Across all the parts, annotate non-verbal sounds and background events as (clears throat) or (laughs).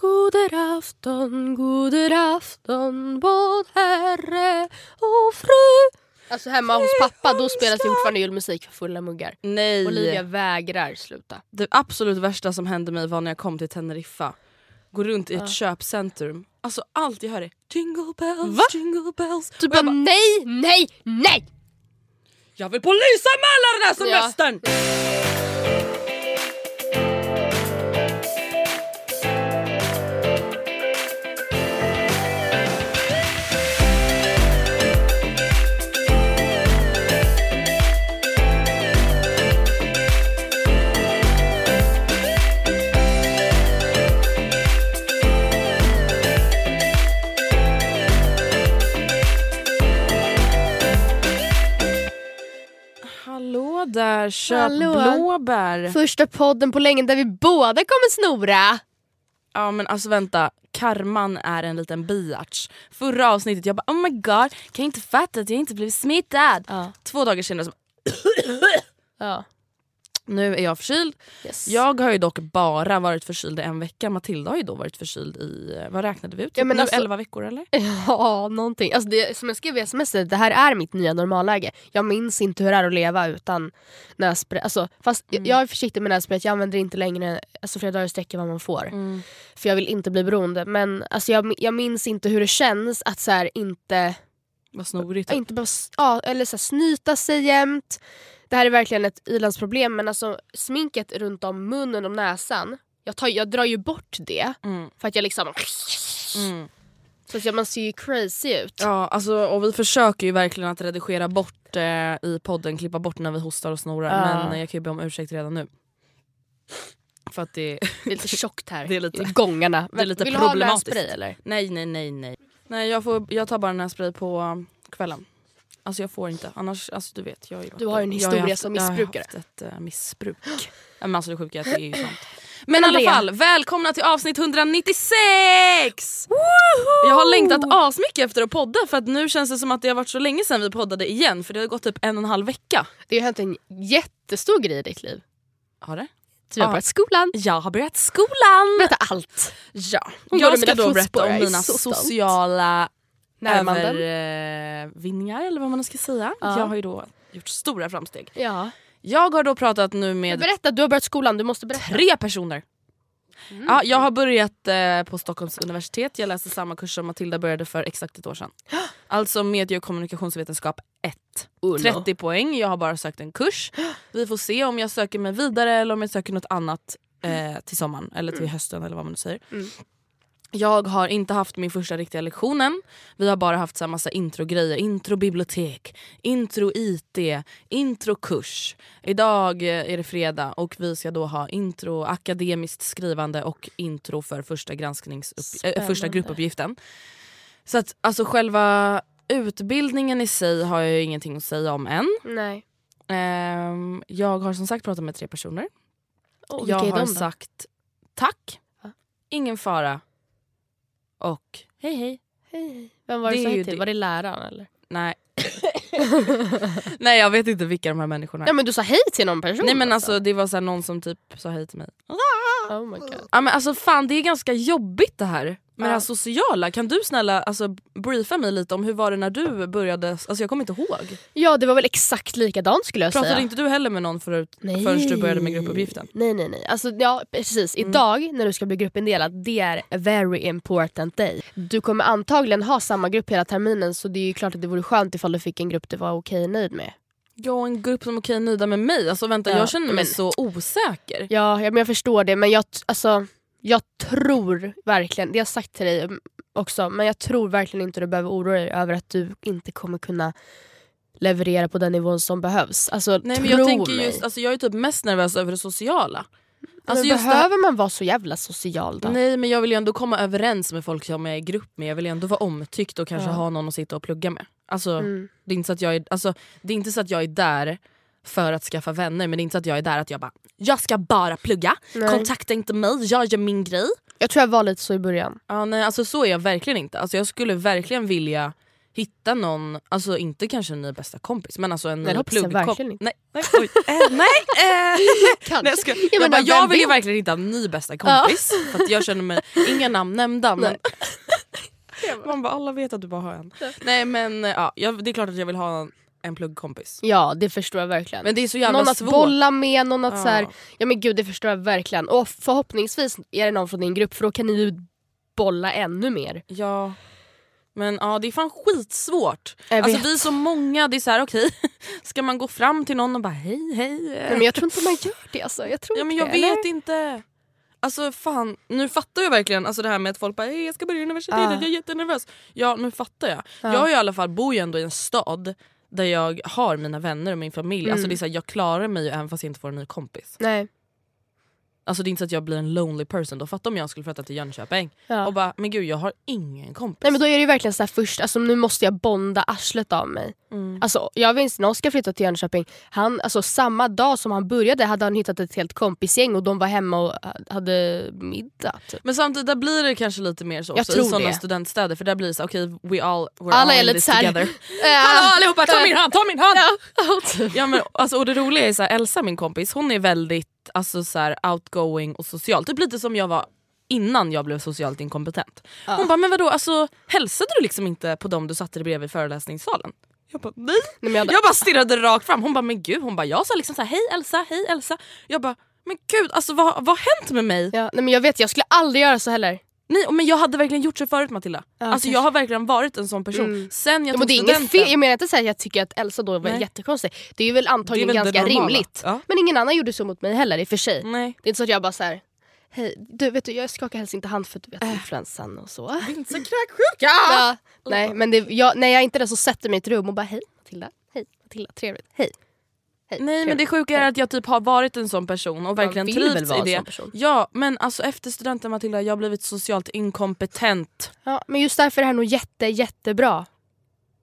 God afton, god afton, både herre och fru. Alltså hemma hos pappa då spelas det fortfarande julmusik för fulla muggar. Nej. Olivia vägrar sluta. Det absolut värsta som hände mig var när jag kom till Teneriffa. Går runt i ett köpcentrum. Alltså allt jag hör är jingle bells, Va? jingle bells. Du Och bara bara, nej, nej, nej! jag vill på Lysa Ja. semestern! Hallå där, köp Hallå. blåbär. Första podden på länge där vi båda kommer snora. Ja men alltså vänta, karman är en liten biatch. Förra avsnittet jag bara oh my god, kan jag inte fatta att jag inte blivit smittad. Ja. Två dagar senare så Ja. Nu är jag förkyld. Yes. Jag har ju dock bara varit förkyld i en vecka. Matilda har ju då varit förkyld i, vad räknade vi ut? Ja, men nu alltså- 11 veckor eller? (laughs) Ja, någonting. Alltså det, som jag skrev i sms, det här är mitt nya normalläge. Jag minns inte hur det är att leva utan nässpray. Alltså, fast jag- jag är försiktig med nässpray, jag använder inte längre alltså flera dagar i sträck vad man får. För jag vill inte bli beroende. Men alltså, jag, jag minns inte hur det känns att så här, inte, Vad snorigt. inte bara, ja, eller så här, snyta sig jämt. Det här är verkligen ett ilandsproblem men alltså sminket runt om munnen och näsan, jag, tar, jag drar ju bort det Mm. för att jag liksom... Mm. Så att man ser ju crazy ut. Ja, alltså, och vi försöker ju verkligen att redigera bort eh, i podden, klippa bort när vi hostar och snorar. Ja. Men eh, jag kan ju be om ursäkt redan nu. För att det Det är lite tjockt här (laughs) Det är lite- i gångarna. det är lite Vill du ha nässpray eller? Nej nej nej nej. Nej jag, får, jag tar bara nässpray på um, kvällen. Alltså jag får inte, annars, alltså du vet. Jag varit- Du har en jag historia haft- som Jag missbrukare. har haft ett uh, missbruk. (gasps) Men alltså det sjuka är att det är ju (gasps) sant. Men i alla fall, välkomna till avsnitt 196! Jag har längtat asmycket efter att podda för att nu känns det som att det har varit så länge sedan vi poddade igen för det har gått typ en och en halv vecka. Det har hänt en jättestor grej i ditt liv. Har det? Du har Ja. börjat skolan. Jag har börjat skolan! Berätta allt. Ja, Hon jag ska då berätta om jag mina sociala. Övervinningar eller vad man ska säga. Ja. Jag har ju då gjort stora framsteg. Ja. Jag har då pratat nu med berätta, du har börjat skolan. Du måste berätta. tre personer. Ja, jag har börjat eh, på Stockholms universitet, jag läste samma kurs som Matilda började för exakt ett år sedan. (gasps) Alltså medie och kommunikationsvetenskap 1. Oh, no. 30 poäng, jag har bara sökt en kurs. (gasps) Vi får se om jag söker mig vidare eller om jag söker något annat eh, till sommaren eller till hösten eller vad man nu säger. Mm. Jag har inte haft min första riktiga lektion än. Vi har bara haft så här massa introgrejer. Intro bibliotek, intro IT, intro kurs. Idag eh, är det fredag och vi ska då ha intro akademiskt skrivande och intro för första, granskningsupp- äh, första Spännande. gruppuppgiften. Så att alltså själva utbildningen i sig har jag ju ingenting att säga om än. Nej. Ehm, jag har som sagt pratat med tre personer. Oh, jag har sagt tack, ingen fara och hej hej. Hej, hej. Vem var det, Det ju hej till? det- Var det läraren eller? Nej. (laughs) Nej jag vet inte vilka de här människorna är. Ja men du sa hej till någon person Nej men alltså det var så någon som typ sa hej till mig. Oh my god. Ja, men alltså fan det är ganska jobbigt det här Ja. det här sociala. Kan du snälla alltså, briefa mig lite om hur var det när du började? Alltså jag kommer inte ihåg. Ja det var väl exakt likadant skulle jag Pratade säga. inte du heller med någon förut, Nej. förrän du började med gruppuppgiften? Nej nej nej. Alltså, ja, precis. Mm. Idag när du ska bli gruppindelad, det är a very important day. Du kommer antagligen ha samma grupp hela terminen så det är ju klart att det vore skönt ifall du fick en grupp du var okej nöjd med. Och en grupp som är okej nöjda med mig. Alltså vänta Ja, jag känner mig men- så osäker. Ja, ja men jag förstår det men jag, alltså, jag tror verkligen, det har jag sagt till dig också, men jag tror verkligen inte du behöver oroa dig över att du inte kommer kunna leverera på den nivån som behövs. Alltså, Nej, men jag, tänker mig. just, alltså, jag är typ mest nervös över det sociala. Alltså, behöver man vara så jävla social då? Nej men jag vill ju ändå komma överens med folk som jag är i grupp med. Jag vill ju ändå vara omtyckt och kanske Ja. ha någon att sitta och plugga med. Alltså, Mm. det, är inte så att jag är, alltså, det är inte så att jag är där för att skaffa vänner men det är inte så att jag är där att jag bara jag ska bara plugga, Nej. kontakta inte mig, jag gör min grej. Jag tror jag var lite så i början. Ja, nej, alltså, så är jag verkligen inte. Alltså, jag skulle verkligen vilja hitta någon, alltså inte kanske en ny bästa kompis men alltså en Nej, ny pluggkompis. Nej, nej, oj, eh, nej, eh. (laughs) Kanske. Nej, jag, ska, Jag bara, jag vill ju verkligen hitta en ny bästa kompis. För att jag känner mig, inga namn nämnda men (laughs) man bara alla vet att du bara har en. Nej men ja, jag, det är klart att jag vill ha en, pluggkompis. Ja det förstår jag verkligen. Men det är så jävla någon att svårt. bolla med, någon att Ja. så här, ja men gud det förstår jag verkligen. Och förhoppningsvis är det någon från din grupp för då kan ni ju bolla ännu mer. Ja. Men ja det är fan skitsvårt. Jag Alltså vet. vi är så många, det är så här okej, (laughs) ska man gå fram till någon och bara hej hej? Nej, men jag tror inte man gör det alltså. Jag tror Ja men jag det, vet eller? inte. Alltså fan, nu fattar jag verkligen alltså det här med att folk bara hej jag ska börja universitetet, Ah. jag är jättenervös. Ja nu fattar jag. Ja. Jag har i alla fall, bor ju ändå i en stad där jag har mina vänner och min familj. Mm. Alltså det är så här, jag klarar mig ju även fast jag inte får en ny kompis. Nej. Alltså det är inte så att jag blir en lonely person. Då fatta om jag skulle flytta till Jönköping Ja. och bara men gud jag har ingen kompis. Nej men då är det ju verkligen så här först, alltså nu måste jag bonda arslet av mig. Mm. Alltså, jag minns när Oskar flyttade till Jönköping, han, alltså, samma dag som han började hade han hittat ett helt kompisgäng och de var hemma och hade middag. Typ. Men samtidigt där blir det kanske lite mer så också, i sådana studentstäder för där blir det så okej we all, we're Alla all är in lite this så här- together. (laughs) (laughs) Hallå allihopa ta min hand, ta min hand! (laughs) typ. Ja, men, alltså, och det roliga är så här, Elsa min kompis hon är väldigt alltså, så här, outgoing och social. Typ lite som jag var innan jag blev socialt inkompetent. Hon bara men vadå alltså, hälsade du liksom inte på dem du satte dig bredvid i föreläsningssalen? Jag bara nej. Nej, jag, Jag bara stirrade rakt fram. Hon bara men gud, hon bara, jag sa liksom så här, hej Elsa, hej Elsa. Jag bara men gud alltså vad, vad har hänt med mig? ja, nej, men jag vet, jag skulle aldrig göra så heller. Nej, men jag hade verkligen gjort så förut Matilda. Ja, alltså, kanske. jag har verkligen varit en sån person. Mm. Sen jag Ja, tog men det är inget fel, jag menar inte så här, jag tycker att Elsa då var Nej. jättekonstig. Det är väl antagligen är väl ganska rimligt. Ja. Men ingen annan gjorde så mot mig heller i och för sig. Nej. Det är inte så att jag bara så här. Hej, du vet du jag skakar helst inte hand för du vet influensan och så. Vinterkräksjuka! (laughs) Ja, nej men det, jag, när jag inte är där så sätter jag mig i ett rum och bara hej Matilda, hej Matilda, trevligt, hej. Hej Nej men det sjuka är att jag typ har varit en sån person och verkligen trivts i det. Ja men alltså efter studenten Matilda, jag har blivit socialt inkompetent. Ja, men just därför är det här nog jätte, jättebra.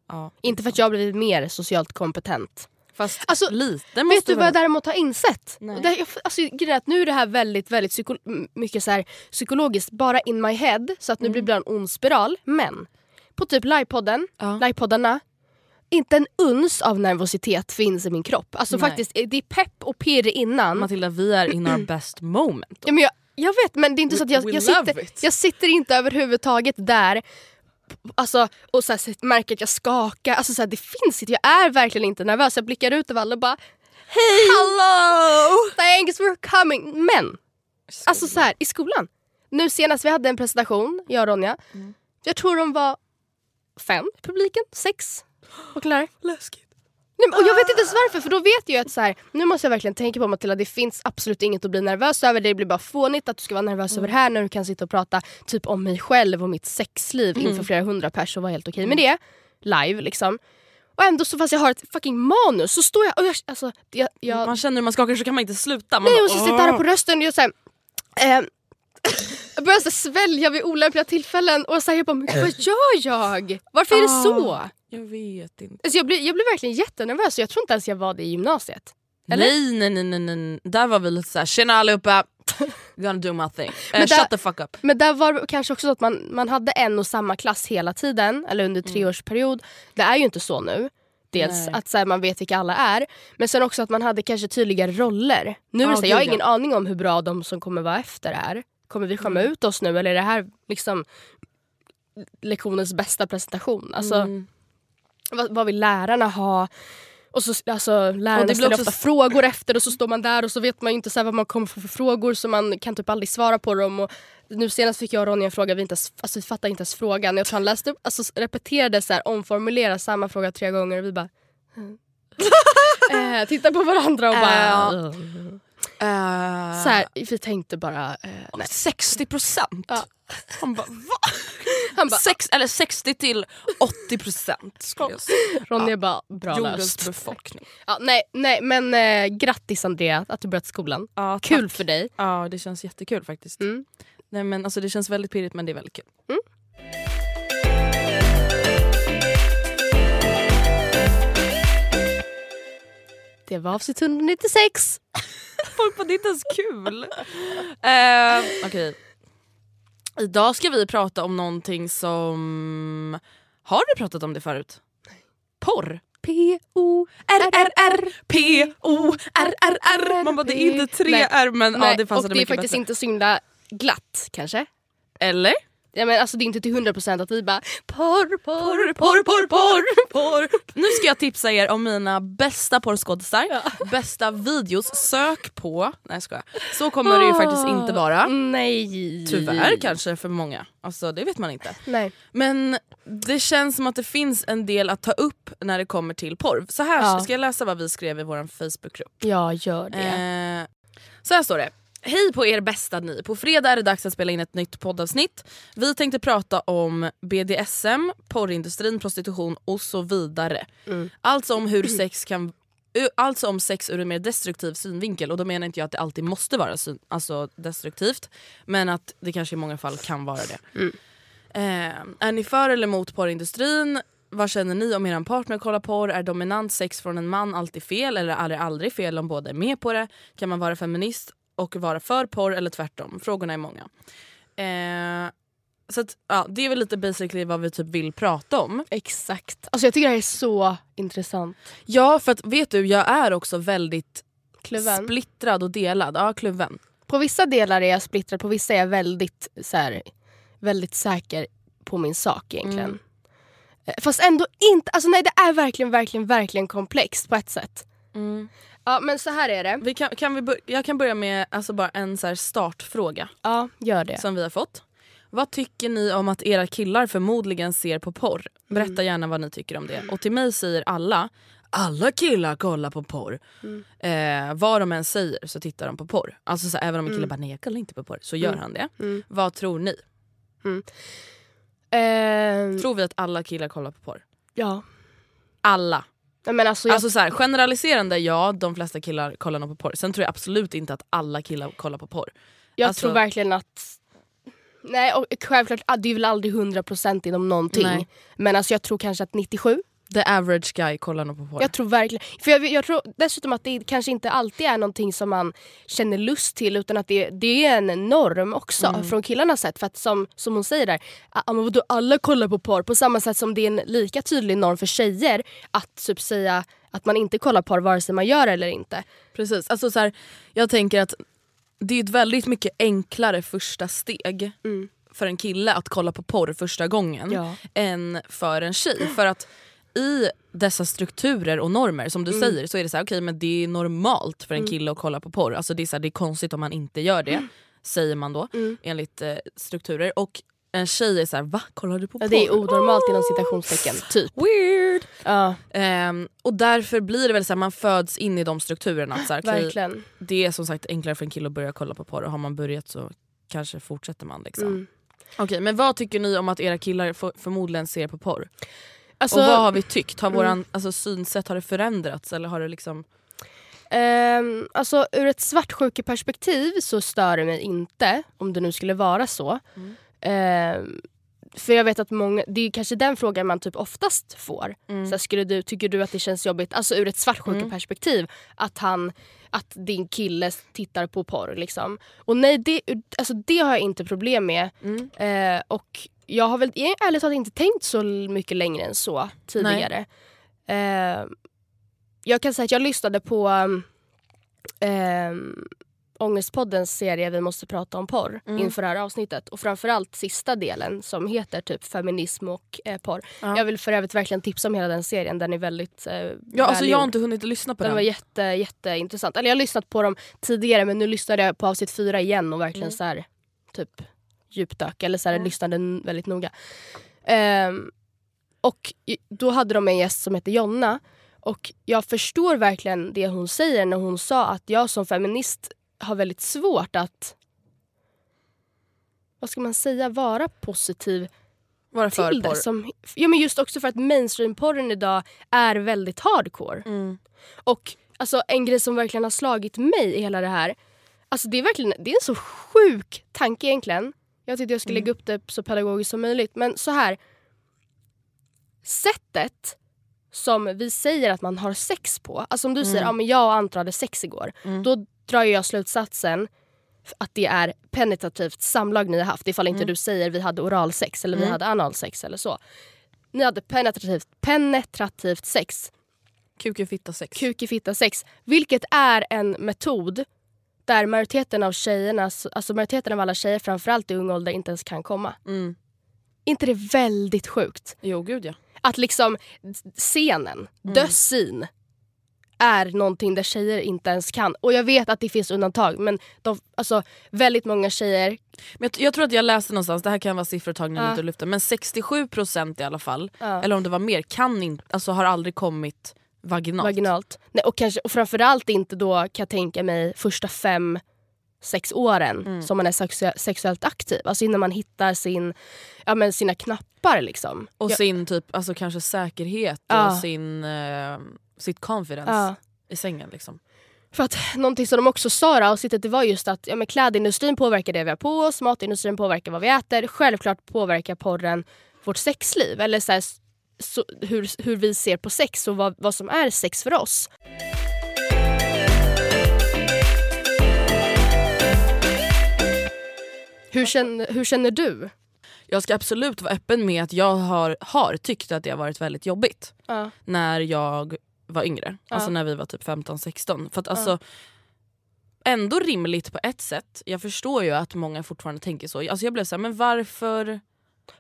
Ja. Inte för att jag har blivit mer socialt kompetent. Fast Alltså, lite måste Vet du vad jag däremot har insett? Nej. Det, alltså, nu är det här väldigt, väldigt psyko, mycket så här, psykologiskt, bara in my head. Så att nu blir det en ond spiral. Men på typ livepodden, Ja. livepoddarna, inte en uns av nervositet finns i min kropp. Alltså Nej. faktiskt, det är pepp och pirr innan. Matilda vi är in our best moment. Ja, men jag, jag vet men det är inte så att jag, We jag, sitter, it. jag sitter inte överhuvudtaget där Alltså, och så här, så märker att jag skakar, alltså, så här, det finns inte, jag är verkligen inte nervös. Jag blickar ut över alla och bara Hej! Hello! Thanks for coming! Men, alltså så här, i skolan. Nu senast vi hade en presentation, jag och Ronja. Mm. Jag tror de var fem i publiken, sex och lärare. Läskigt. Nej, men- och jag vet inte ens varför för då vet jag att så här, nu måste jag verkligen tänka på Matilda, det finns absolut inget att bli nervös över. Det blir bara fånigt att du ska vara nervös över det här när du kan sitta och prata typ om mig själv och mitt sexliv inför flera hundra pers och vara helt okej med det. Live liksom. Och ändå så fast jag har ett fucking manus så står jag och jag, alltså, jag, jag Man känner hur man skakar så kan man inte sluta. Man Nej bara, och så sitter jag på rösten och jag såhär... Eh, Jag börjar så svälja vid olämpliga tillfällen och så här, jag bara, men vad gör jag? Varför är det så? Jag vet inte. Alltså jag, blir, jag blir verkligen jättenervös och jag tror inte ens jag var det i gymnasiet. Eller? Nej, nej nej nej nej. Där var vi lite såhär, tjena allihopa, (laughs) gonna do my thing. Eh, Men där- shut the fuck up. Men där var det kanske också så att man, man hade en och samma klass hela tiden, eller under treårsperiod. Det är ju inte så nu. Dels Nej. att så här, man vet vilka alla är, men sen också att man hade kanske tydligare roller. Nu är det så här, jag har ingen aning om hur bra de som kommer vara efter är. Kommer vi skämma ut oss nu eller är det här liksom lektionens bästa presentation? Alltså, Mm. vad, vad vill lärarna ha? Och så, alltså, lärarna Och det ställer också ofta frågor efter och så står man där och så vet man inte så vad man kommer få för frågor så man kan typ aldrig svara på dem. Och nu senast fick jag och Ronja en fråga, vi, inte ens, alltså, vi fattade inte ens frågan. Jag tror han läste upp, alltså, repeterade så här, omformulerade samma fråga tre gånger och vi bara (laughs) eh, Tittar på varandra och bara... Ja. Eh, så här, vi tänkte bara... Eh, nej. 60 procent? Ja. Han bara va? Han bara, Sex, eller 60 till 80 procent. Ronja bara, bra Jordens löst. befolkning. Ja, nej, nej, men eh, grattis Andrea att du börjat skolan. Ja, Kul för dig. Ja det känns jättekul faktiskt. Mm. Nej, men alltså, det känns väldigt pirrigt men det är väldigt kul. Det var avsnitt 196. (laughs) Folk bara det är inte ens kul. uh, Okej. Idag ska vi prata om någonting som... Har du pratat om det förut? Porr? P-O... R-R-R P-O-R-R-R Man bara det är inte tre. R men ja, det och passade det är faktiskt inte så himla glatt kanske. Eller? Ja, men alltså, det är inte till 100% att vi bara porr, porr, porr, porr, porr, porr. Nu ska jag tipsa er om mina bästa porrskådisar, bästa videos. Sök på... Nej jag skojar. Så kommer det ju faktiskt inte vara. Nej. Tyvärr kanske för många. Alltså det vet man inte. Nej. Men det känns som att det finns en del att ta upp när det kommer till porr. Så här Ja. ska jag läsa vad vi skrev i vår Facebookgrupp. Ja, gör det. Eh, så här står det. Hej på er bästa ni. På fredag är det dags att spela in ett nytt poddavsnitt. Vi tänkte prata om BDSM, porrindustrin, prostitution och så vidare. Mm. Alltså om hur sex kan ö- Alltså om sex ur en mer destruktiv synvinkel och då menar inte jag att det alltid måste vara syn, alltså destruktivt men att det kanske i många fall kan vara det. Mm. Eh, är ni för eller emot porrindustrin? Vad känner ni om er partner kollar porr? Är dominant sex från en man alltid fel eller är det aldrig fel om båda är med på det? Kan man vara feminist och vara för porr eller tvärtom? Frågorna är många. Eh, så att, ja, det är väl lite basically vad vi typ vill prata om. Exakt. Alltså jag tycker det här är så intressant. Ja för att vet du jag är också väldigt Kluven. splittrad och delad. Ja kluven. På vissa delar är jag splittrad, på vissa är jag väldigt, så här, väldigt säker på min sak egentligen. Mm. Eh, Fast ändå inte, alltså nej det är verkligen, verkligen, verkligen komplext på ett sätt. Ja men så här är det. Vi kan, kan vi bör- jag kan börja med alltså bara en så här startfråga Ja, gör det. som vi har fått. Vad tycker ni om att era killar förmodligen ser på porr? Berätta Mm. gärna vad ni tycker om det. Och till mig säger alla, alla killar kollar på porr. Mm. Eh, vad de än säger så tittar de på porr. Alltså så här, även om en Mm. kille bara nej jag kollar inte på porr så gör han det. Vad tror ni? Ehm, Tror vi att alla killar kollar på porr? ja. Alla. Men alltså, jag, Alltså så här, generaliserande ja, de flesta killar kollar nog på porr. Sen tror jag absolut inte att alla killar kollar på porr. jag alltså- tror verkligen att... Nej och självklart, ah, det är väl aldrig 100% inom någonting. Nej. Men alltså jag tror kanske att 97. The average guy kollar nog på porr. Jag tror verkligen... För jag, jag tror dessutom att det kanske inte alltid är någonting som man känner lust till utan att det, det är en norm också Mm. från killarnas sätt. För att som, som hon säger där, ah, men vadå, alla kollar på porr på samma sätt som det är en lika tydlig norm för tjejer att typ säga att man inte kollar porr vare sig man gör eller inte. Precis. Alltså så här, jag tänker att det är ett väldigt mycket enklare första steg för en kille att kolla på porr första gången Ja. än för en tjej. För att i dessa strukturer och normer som du säger så är det så här, okej men det är normalt för en kille att kolla på porr. Alltså det, är så här, det är konstigt om man inte gör det, säger man då enligt eh, strukturer. Och en tjej är så här, va? Kollar du på Ja, porr? det är onormalt inom citationstecken. Typ. Weird! Ja, Ehm, och därför blir det väl så här, man föds in i de strukturerna. Så här, verkligen. det är som sagt enklare för en kille att börja kolla på porr och har man börjat så kanske fortsätter man. Liksom. Mm. Okej, men vad tycker ni om att era killar för, förmodligen ser på porr? Alltså, mm. och vad har vi tyckt? Har våran alltså, synsätt har det förändrats eller har det liksom... Ehm, alltså ur ett svartsjukeperspektiv så stör det mig inte om det nu skulle vara så. Ehm, för jag vet att många, det är kanske den frågan man typ oftast får. Så här, skulle du, tycker du att det känns jobbigt, alltså ur ett svartsjukeperspektiv, att, han, att din kille tittar på porr liksom. Och nej, det, alltså, det har jag inte problem med. Eh, och jag har väl har ärligt talat inte tänkt så mycket längre än så tidigare. Eh, jag kan säga att jag lyssnade på um, Ångestpoddens serie Vi måste prata om porr inför det här avsnittet. Och framförallt sista delen som heter typ feminism och eh, porr. Ja. Jag vill för övrigt verkligen tipsa om hela den serien. Den är väldigt eh, Ja, alltså jag har inte hunnit lyssna på Den den. var jätte, jätteintressant. Eller jag har lyssnat på dem tidigare men nu lyssnade jag på avsnitt fyra igen och verkligen så här, typ djupdök. Eller så här, lyssnade n- väldigt noga. Ehm, och då hade de en gäst som heter Jonna. Och jag förstår verkligen det hon säger när hon sa att jag som feminist har väldigt svårt att vad ska man säga, vara positiv Vara för till det. Som, ja, men just också för att mainstream-porren idag är väldigt hardcore. Mm. Och alltså, en grej som verkligen har slagit mig i hela det här. Alltså, det, är verkligen, det är en så sjuk tanke egentligen. Jag tyckte jag skulle lägga upp det så pedagogiskt som möjligt. Men så här. Sättet som vi säger att man har sex på. Alltså om du säger att ja, jag och Anton hade sex igår. Då drar jag slutsatsen att det är penetrativt samlag ni har haft. Ifall inte du säger vi hade oralsex eller vi hade analsex eller så. Ni hade penetrativt, penetrativt sex. Kuk, fitta, sex. Kuk i fitta sex. Vilket är en metod där majoriteten av tjejerna, alltså majoriteten av alla tjejer framförallt i ung ålder inte ens kan komma. Mm. inte det väldigt sjukt? Jo gud ja. Att liksom scenen, Mm. the scene, är någonting där tjejer inte ens kan. Och jag vet att det finns undantag men de, alltså, väldigt många tjejer Men jag, jag tror att jag läste någonstans, det här kan vara siffror tagna ur luften, men 67% i alla fall, Ja. eller om det var mer, kan inte, alltså har aldrig kommit vaginalt. vaginalt. Nej, och, kanske, och framförallt inte då kan jag tänka mig första fem, sex åren Mm. som man är sexu- sexuellt aktiv. Alltså innan man hittar sin, ja, men sina knappar. Liksom. Och Jag- sin typ, alltså kanske säkerhet Ja. och sin, eh, sitt confidence Ja. i sängen. Liksom. För att någonting som de också sa i avsnittet det var just att ja, men klädindustrin påverkar det vi har på oss, matindustrin påverkar vad vi äter. Självklart påverkar porren vårt sexliv. Eller så här, så, hur, hur vi ser på sex och vad, vad som är sex för oss. Hur känner, hur känner du? Jag ska absolut vara öppen med att jag har, har tyckt att det har varit väldigt jobbigt Ja. när jag var yngre. Alltså Ja. när vi var typ 15-16. För att alltså, Ändå rimligt på ett sätt. Jag förstår ju att många fortfarande tänker så. Alltså jag blev såhär, men varför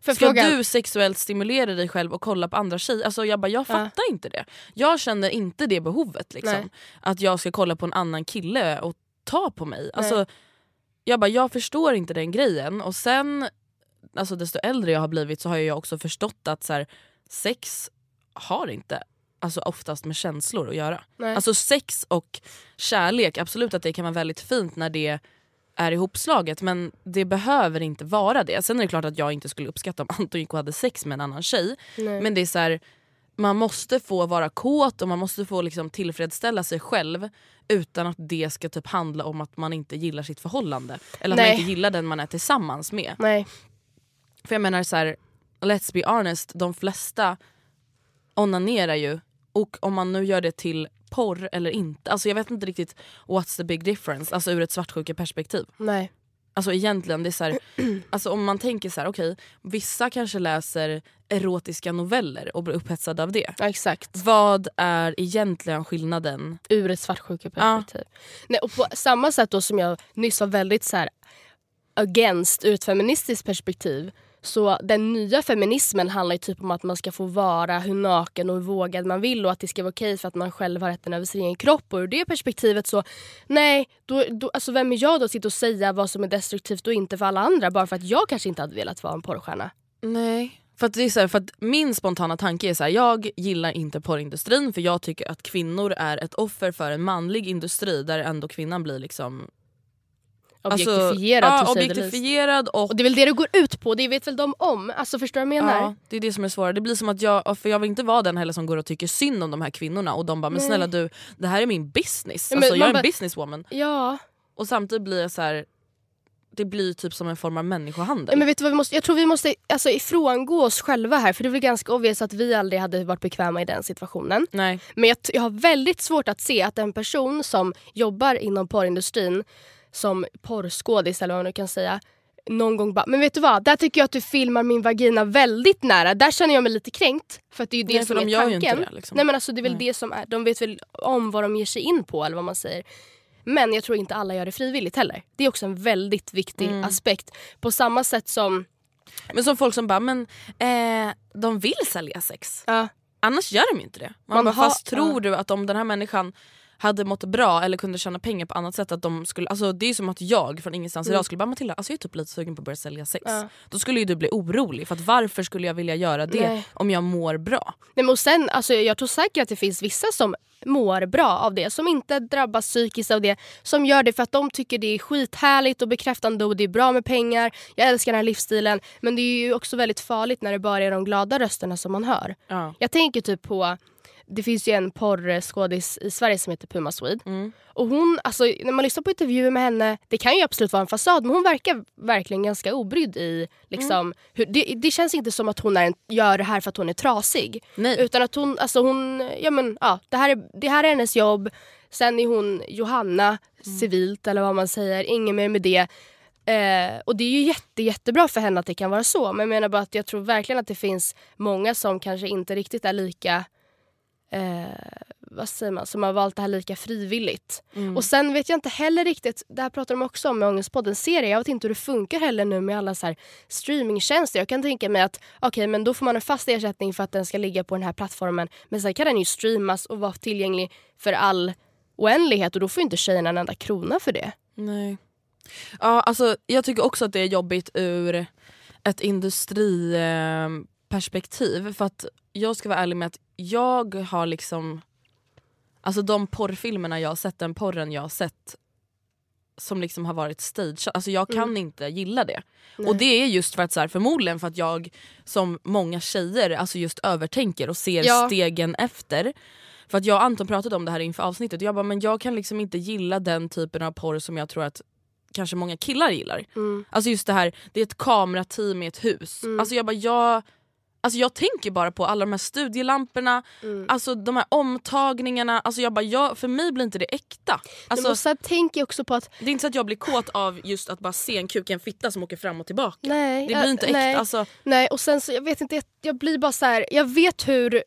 För ska frågan- du sexuellt stimulera dig själv och kolla på andra tjejer? Alltså jag bara, jag fattar inte det. Jag känner inte det behovet. Liksom, att jag ska kolla på en annan kille och ta på mig. Alltså, jag bara, jag förstår inte den grejen. Och sen, alltså desto äldre jag har blivit så har jag också förstått att så här, sex har inte alltså oftast med känslor att göra. Nej. Alltså sex och kärlek, absolut att det kan vara väldigt fint när det är ihopslaget men det behöver inte vara det. Sen är det klart att jag inte skulle uppskatta om (laughs) Anton gick och hade sex med en annan tjej. Nej. Men det är så här, man måste få vara kåt och man måste få liksom tillfredsställa sig själv utan att det ska typ handla om att man inte gillar sitt förhållande. Eller att Nej. man inte gillar den man är tillsammans med. Nej. För jag menar så här, let's be honest, de flesta onanerar ju och om man nu gör det till porr eller inte. Alltså jag vet inte riktigt what's the big difference, alltså ur ett svartsjukeperspektiv. Nej. Alltså egentligen, det är så här, (clears throat) alltså om man tänker så här, okej, vissa kanske läser erotiska noveller och blir upphetsade av det. Ja, exakt. Vad är egentligen skillnaden? ur ett svartsjukeperspektiv. Nej, och på samma sätt då som jag nyss var väldigt så här against ur ett feministiskt perspektiv så den nya feminismen handlar ju typ om att man ska få vara hur naken och hur vågad man vill och att det ska vara okej för att man själv har rätten över sin egen kropp. Och ur det perspektivet så, nej, då, då, alltså vem är jag då att sitta och säga vad som är destruktivt och inte för alla andra bara för att jag kanske inte hade velat vara en porrstjärna. Nej. För att det är så här, för att min spontana tanke är så här, jag gillar inte porrindustrin för jag tycker att kvinnor är ett offer för en manlig industri där ändå kvinnan blir liksom objektifierad alltså, ja, objektifierad och Och det är väl det det går ut på, det vet väl de om? Alltså förstår du vad jag menar? Ja, det är det som är svårt. Det blir som att jag, för jag vill inte vara den heller som går och tycker synd om de här kvinnorna och de bara men snälla du, det här är min business. Ja, alltså, jag är en bara- businesswoman. Ja. Och samtidigt blir jag så här. det blir typ som en form av människohandel. Men vet du vad vi måste, jag tror vi måste alltså, ifrångå oss själva här för det är väl ganska obvious att vi aldrig hade varit bekväma i den situationen. Nej. Men jag, jag har väldigt svårt att se att en person som jobbar inom porrindustrin som porrskådis eller vad man nu kan säga någon gång bara, men vet du vad, där tycker jag att du filmar min vagina väldigt nära. Där känner jag mig lite kränkt. För att det är ju det Nej, som de är tanken. det, liksom. Nej men alltså det är väl Nej. det som är, de vet väl om vad de ger sig in på eller vad man säger. Men jag tror inte alla gör det frivilligt heller. Det är också en väldigt viktig Mm. aspekt. På samma sätt som, Men som folk som bara, men eh, de vill sälja sex. ja, Annars gör de ju inte det. Man, Man bara, fast tror ja. du att om den här människan hade mått bra eller kunde tjäna pengar på annat sätt att de skulle, alltså det är som att jag från ingenstans idag skulle bara Matilda alltså jag är typ lite sugen på att börja sälja sex. Mm. Ja. Då skulle ju du bli orolig för att varför skulle jag vilja göra det Nej. om jag mår bra? Nej, men och sen, alltså, jag tror säkert att det finns vissa som mår bra av det. Som inte drabbas psykiskt av det. Som gör det för att de tycker det är skithärligt och bekräftande och det är bra med pengar. Jag älskar den här livsstilen. Men det är ju också väldigt farligt när det bara är de glada rösterna som man hör. Ja. Jag tänker typ på, det finns ju en porrskådis i Sverige som heter Puma Swede. Mm. Och hon, alltså, när man lyssnar på intervjuer med henne, det kan ju absolut vara en fasad men hon verkar verkligen ganska obrydd i liksom, hur, det, det känns inte som att hon är en, gör det här för att hon är trasig. Nej. Utan att hon, alltså hon, ja men ja, det här är, det här är hennes jobb. Sen är hon Johanna civilt eller vad man säger, inget mer med det. Eh, och det är ju jätte, jättebra för henne att det kan vara så. Men jag menar bara att jag tror verkligen att det finns många som kanske inte riktigt är lika eh, vad säger man, som har valt det här lika frivilligt. Mm. Och sen vet jag inte heller riktigt, det här pratar de också om med Ångestpodden serie, jag vet inte hur det funkar heller nu med alla så här streamingtjänster. Jag kan tänka mig att okej men då får man en fast ersättning för att den ska ligga på den här plattformen men sen kan den ju streamas och vara tillgänglig för all oändlighet och då får inte tjejerna en enda krona för det. Nej. Ja, alltså, jag tycker också att det är jobbigt ur ett industriperspektiv. För att jag ska vara ärlig med att jag har liksom... Alltså de porrfilmerna jag har sett, den porren jag har sett som liksom har varit stage, alltså jag kan inte gilla det. Och det är just för att så här, förmodligen för att jag som många tjejer alltså just övertänker och ser Ja. stegen efter. För att jag och Anton pratade om det här inför avsnittet och jag bara men jag kan liksom inte gilla den typen av porr som jag tror att kanske många killar gillar. Mm. Alltså just det här, det är ett kamerateam i ett hus. Alltså jag bara jag, alltså jag tänker bara på alla de här studielamporna, Mm. alltså de här omtagningarna. Alltså jag bara, jag, för mig blir inte det äkta. Alltså, men sen tänker också på att det är inte så att jag blir kåt av just att bara se en kuk i en fitta som åker fram och tillbaka. nej, Det blir jag- inte äkta. nej. Alltså, Nej och sen så jag vet inte, jag, jag blir bara så här. jag vet hur,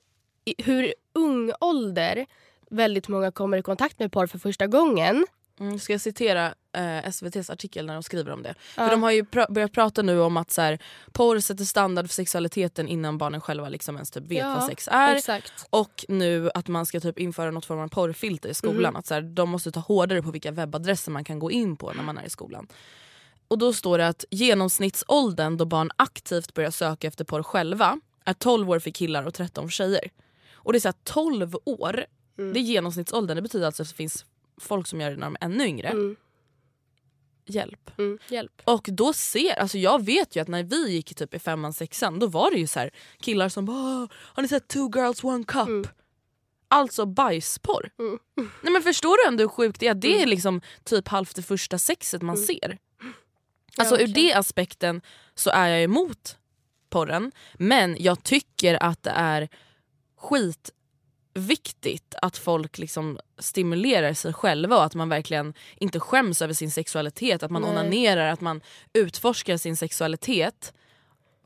hur ung ålder väldigt många kommer i kontakt med porr för första gången. mm, ska jag citera eh, SVTs artikel när de skriver om det? Ja. För de har ju pr- börjat prata nu om att så här, porr sätter standard för sexualiteten innan barnen själva liksom ens typ vet Ja, vad sex är. Exakt. Och nu att man ska typ införa något form av porrfilter i skolan. Mm. Att så här, de måste ta hårdare på vilka webbadresser man kan gå in på när man är i skolan. Och då står det att genomsnittsåldern då barn aktivt börjar söka efter porr själva är 12 år för killar och 13 för tjejer. Och det är så här, 12 år, Mm. det är genomsnittsåldern. Det betyder alltså att det finns folk som gör det när de är ännu yngre. Mm. Hjälp. Mm. Hjälp. Och då ser, alltså jag vet ju att när vi gick typ i femman, sexan då var det ju så här killar som bara "Åh, “Har ni sett two girls one cup?” Mm. Alltså bajsporr. Mm. (laughs) Nej men förstår du ändå hur sjukt det är? Det är liksom typ halvt det första sexet man ser. Alltså ur verkligen. det aspekten så är jag emot porren. Men jag tycker att det är skitviktigt att folk liksom stimulerar sig själva och att man verkligen inte skäms över sin sexualitet. Att man Nej. onanerar, att man utforskar sin sexualitet.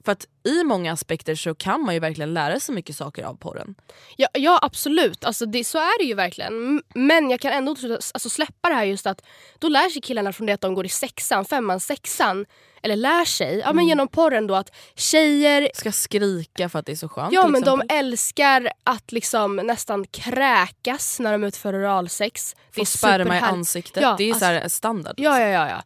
För att i många aspekter så kan man ju verkligen lära sig mycket saker av porren. Ja, ja absolut, alltså det, så är det ju verkligen. Men jag kan ändå alltså, släppa det här just att då lär sig killarna från det att de går i sexan, femman, sexan. Eller lär sig, ja, Mm. men genom porren då att tjejer Ska skrika för att det är så skönt Ja men de älskar att liksom nästan kräkas när de utför oralsex. Få sperma i ansiktet, Ja, det är alltså- så här standard. Ja, ja, ja. ja.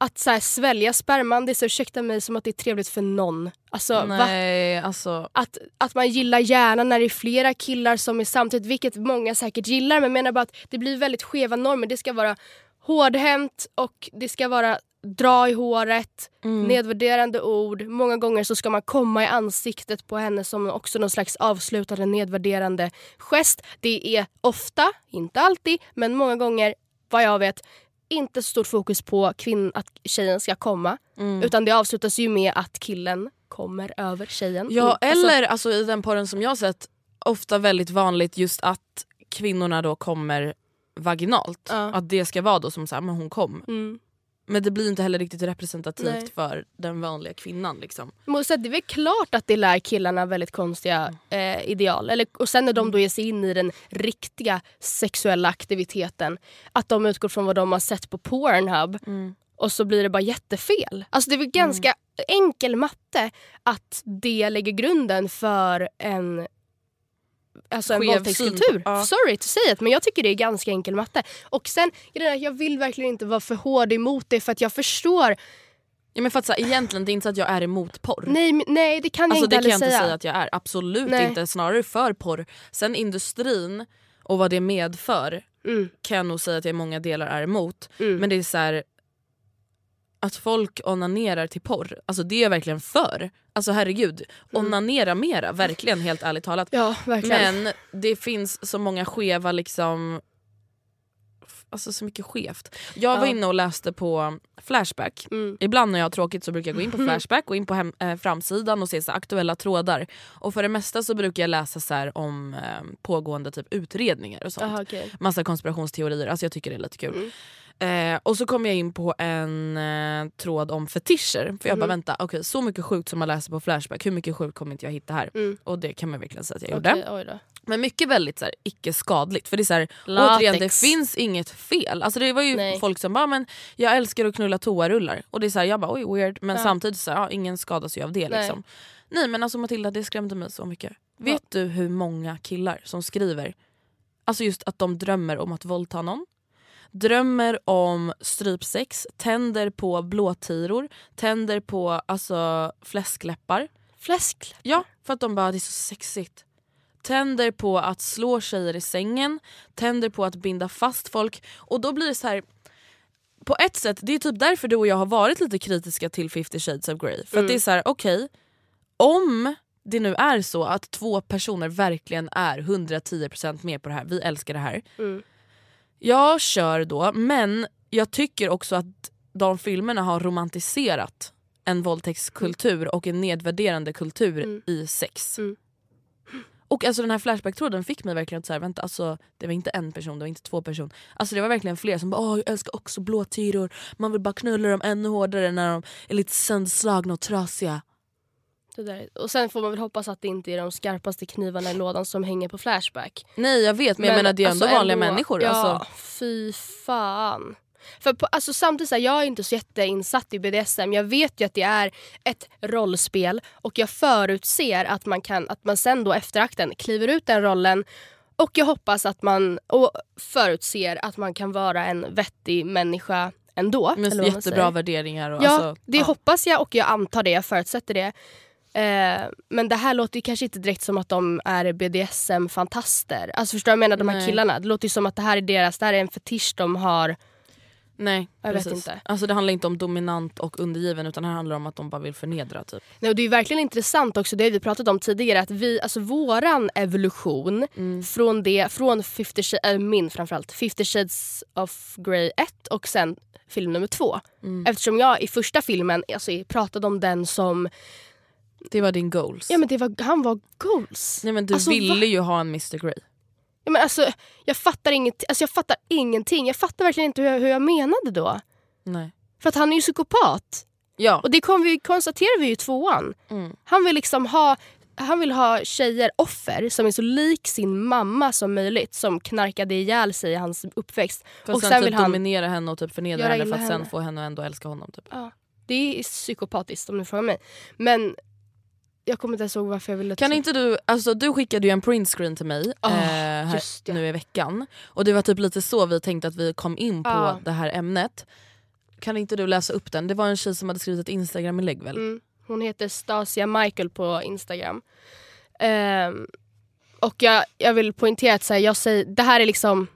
Att så här, svälja sperman, det är så ursäkta mig som att det är trevligt för någon. Alltså, va? Nej, alltså... Att, att man gillar gärna när det är flera killar som är samtidigt, vilket många säkert gillar. Men menar bara att det blir väldigt skeva normer. Det ska vara hårdhänt och det ska vara dra i håret, Mm. nedvärderande ord. Många gånger så ska man komma i ansiktet på henne som också någon slags avslutande nedvärderande gest. Det är ofta, inte alltid, men många gånger vad jag vet inte så stort fokus på kvinn, att tjejen ska komma. Mm. Utan det avslutas ju med att killen kommer över tjejen. Ja Mm, alltså- eller alltså, i den porren som jag har sett, ofta väldigt vanligt just att kvinnorna då kommer vaginalt. Ja. Att det ska vara då som såhär, men hon kom. Mm. Men det blir inte heller riktigt representativt Nej. för den vanliga kvinnan. Liksom. Men så det är väl klart att det lär killarna väldigt konstiga eh, ideal. Eller, och sen när de då ger sig in i den riktiga sexuella aktiviteten. Att de utgår från vad de har sett på Pornhub. Och så blir det bara jättefel. Alltså det är väl ganska enkel matte att det lägger grunden för en Alltså en våldtäktskultur. ja. Sorry to say it men jag tycker det är ganska enkel matte. Och sen, jag vill verkligen inte vara för hård emot det för att jag förstår. Ja, men för att, så egentligen det är inte så att jag är emot porr. Nej, nej det kan jag Alltså inte det kan jag inte säga. säga att jag är. Absolut Nej. inte. Snarare för porr. Sen industrin och vad det medför Mm. kan jag nog säga att jag i många delar är emot. Mm. Men det är så här, att folk onanerar till porr, alltså det är jag verkligen för. Alltså herregud, onanera mera, verkligen helt ärligt talat. Ja, verkligen. Men det finns så många skeva liksom Alltså så mycket skevt. Jag var Ja. inne och läste på Flashback. Mm. Ibland när jag har tråkigt så brukar jag gå in på (laughs) Flashback och in på hem, eh, framsidan och se så aktuella trådar. Och för det mesta så brukar jag läsa så här, om eh, pågående typ utredningar och sånt. Aha, okej. Massa konspirationsteorier, alltså jag tycker det är lite kul. Eh, och så kom jag in på en eh, tråd om fetischer. För jag bara vänta, okej så mycket sjukt som man läser på Flashback, hur mycket sjukt kommer inte jag hitta här? Mm. Och det kan man verkligen säga att jag gjorde. Oj då. Men mycket väldigt så här, icke skadligt. För det är så här, återigen det finns inget fel. Alltså det var ju Nej. folk som bara men jag älskar att knulla toarullar. Och det är så här, jag bara oj weird. Men Ja. samtidigt så här, ja, ingen skadas ju av det. Nej. Liksom. Nej men alltså Matilda det skrämde mig så mycket. Vet du hur många killar som skriver Alltså just att de drömmer om att våldta någon. Drömmer om strypsex, tänder på blåtiror, tänder på alltså, fläskläppar. Fläsk. Ja, för att de bara det är så sexigt. Tänder på att slå tjejer i sängen, tänder på att binda fast folk. Och då blir det så här. På ett sätt, det är typ därför du och jag har varit lite kritiska till 50 shades of Grey. För att det är så här, okej, om det nu är så att två personer verkligen är 110% med på det här, vi älskar det här. Mm. Jag kör då, men jag tycker också att de filmerna har romantiserat en våldtäktskultur och en nedvärderande kultur Mm. i sex. Mm. Och alltså den här Flashback-tråden fick mig verkligen att säga, vänta alltså det var inte en person, det var inte två personer. Alltså det var verkligen fler som bara Åh, jag älskar också blåtiror, man vill bara knulla dem ännu hårdare när de är lite sönderslagna och trasiga. Det där. Och sen får man väl hoppas att det inte är de skarpaste knivarna i lådan som hänger på Flashback. Nej jag vet men, jag menar det är ändå alltså, vanliga ändå- människor. Ja, Alltså. fy fan. För på, alltså, samtidigt så här, jag är inte så jätteinsatt i BDSM. Jag vet ju att det är ett rollspel och jag förutser att man, kan, att man sen då efter akten kliver ut den rollen och jag hoppas att man och förutser att man kan vara en vettig människa ändå. Med jättebra värderingar. Och Ja, alltså, det ja. hoppas jag och jag antar det. Jag förutsätter det. Eh, men det här låter ju kanske inte direkt som att de är BDSM-fantaster. Alltså förstår jag menar? De här Nej. killarna. Det låter ju som att det här är deras, det här är en fetisch de har. Nej, Jag vet precis. inte. Alltså det handlar inte om dominant och undergiven utan det handlar om att de bara vill förnedra. Typ. Nej, och det är verkligen intressant också, det har vi pratat om tidigare, att vi, alltså våran evolution Mm. från det, från 50 Sh- äh, min framförallt, 50 shades of Grey 1 och sen film nummer 2. Mm. Eftersom jag i första filmen alltså, pratade om den som, Det var din goals. ja men det var, han var goals. Nej, men du Alltså, ville va? ju ha en Mr Grey. Ja, men alltså, jag, fattar inget, alltså, jag fattar ingenting. Jag fattar verkligen inte hur jag, hur jag menade då. Nej. För att han är ju psykopat. Ja. Och det kom vi, konstaterade vi ju i tvåan. Mm. Han vill liksom ha han vill ha tjejer, offer, som är så lik sin mamma som möjligt. Som knarkade ihjäl sig i hans uppväxt. För och sen, sen typ vill han... dominera henne och typ förnedra henne för att sen henne. få henne att ändå älska honom. Typ. Ja, det är psykopatiskt om du frågar mig. Men jag kommer inte ens ihåg varför jag ville... Kan inte du, alltså du skickade ju en printscreen till mig Åh, eh, här, nu i veckan. Och det var typ lite så vi tänkte att vi kom in på Ja. det här ämnet. Kan inte du läsa upp den? Det var en tjej som hade skrivit ett instagram-inlägg väl? Mm. Hon heter Stasia Michael på Instagram. Ehm, och jag, jag vill poängtera att så här, jag säger, det här är liksom...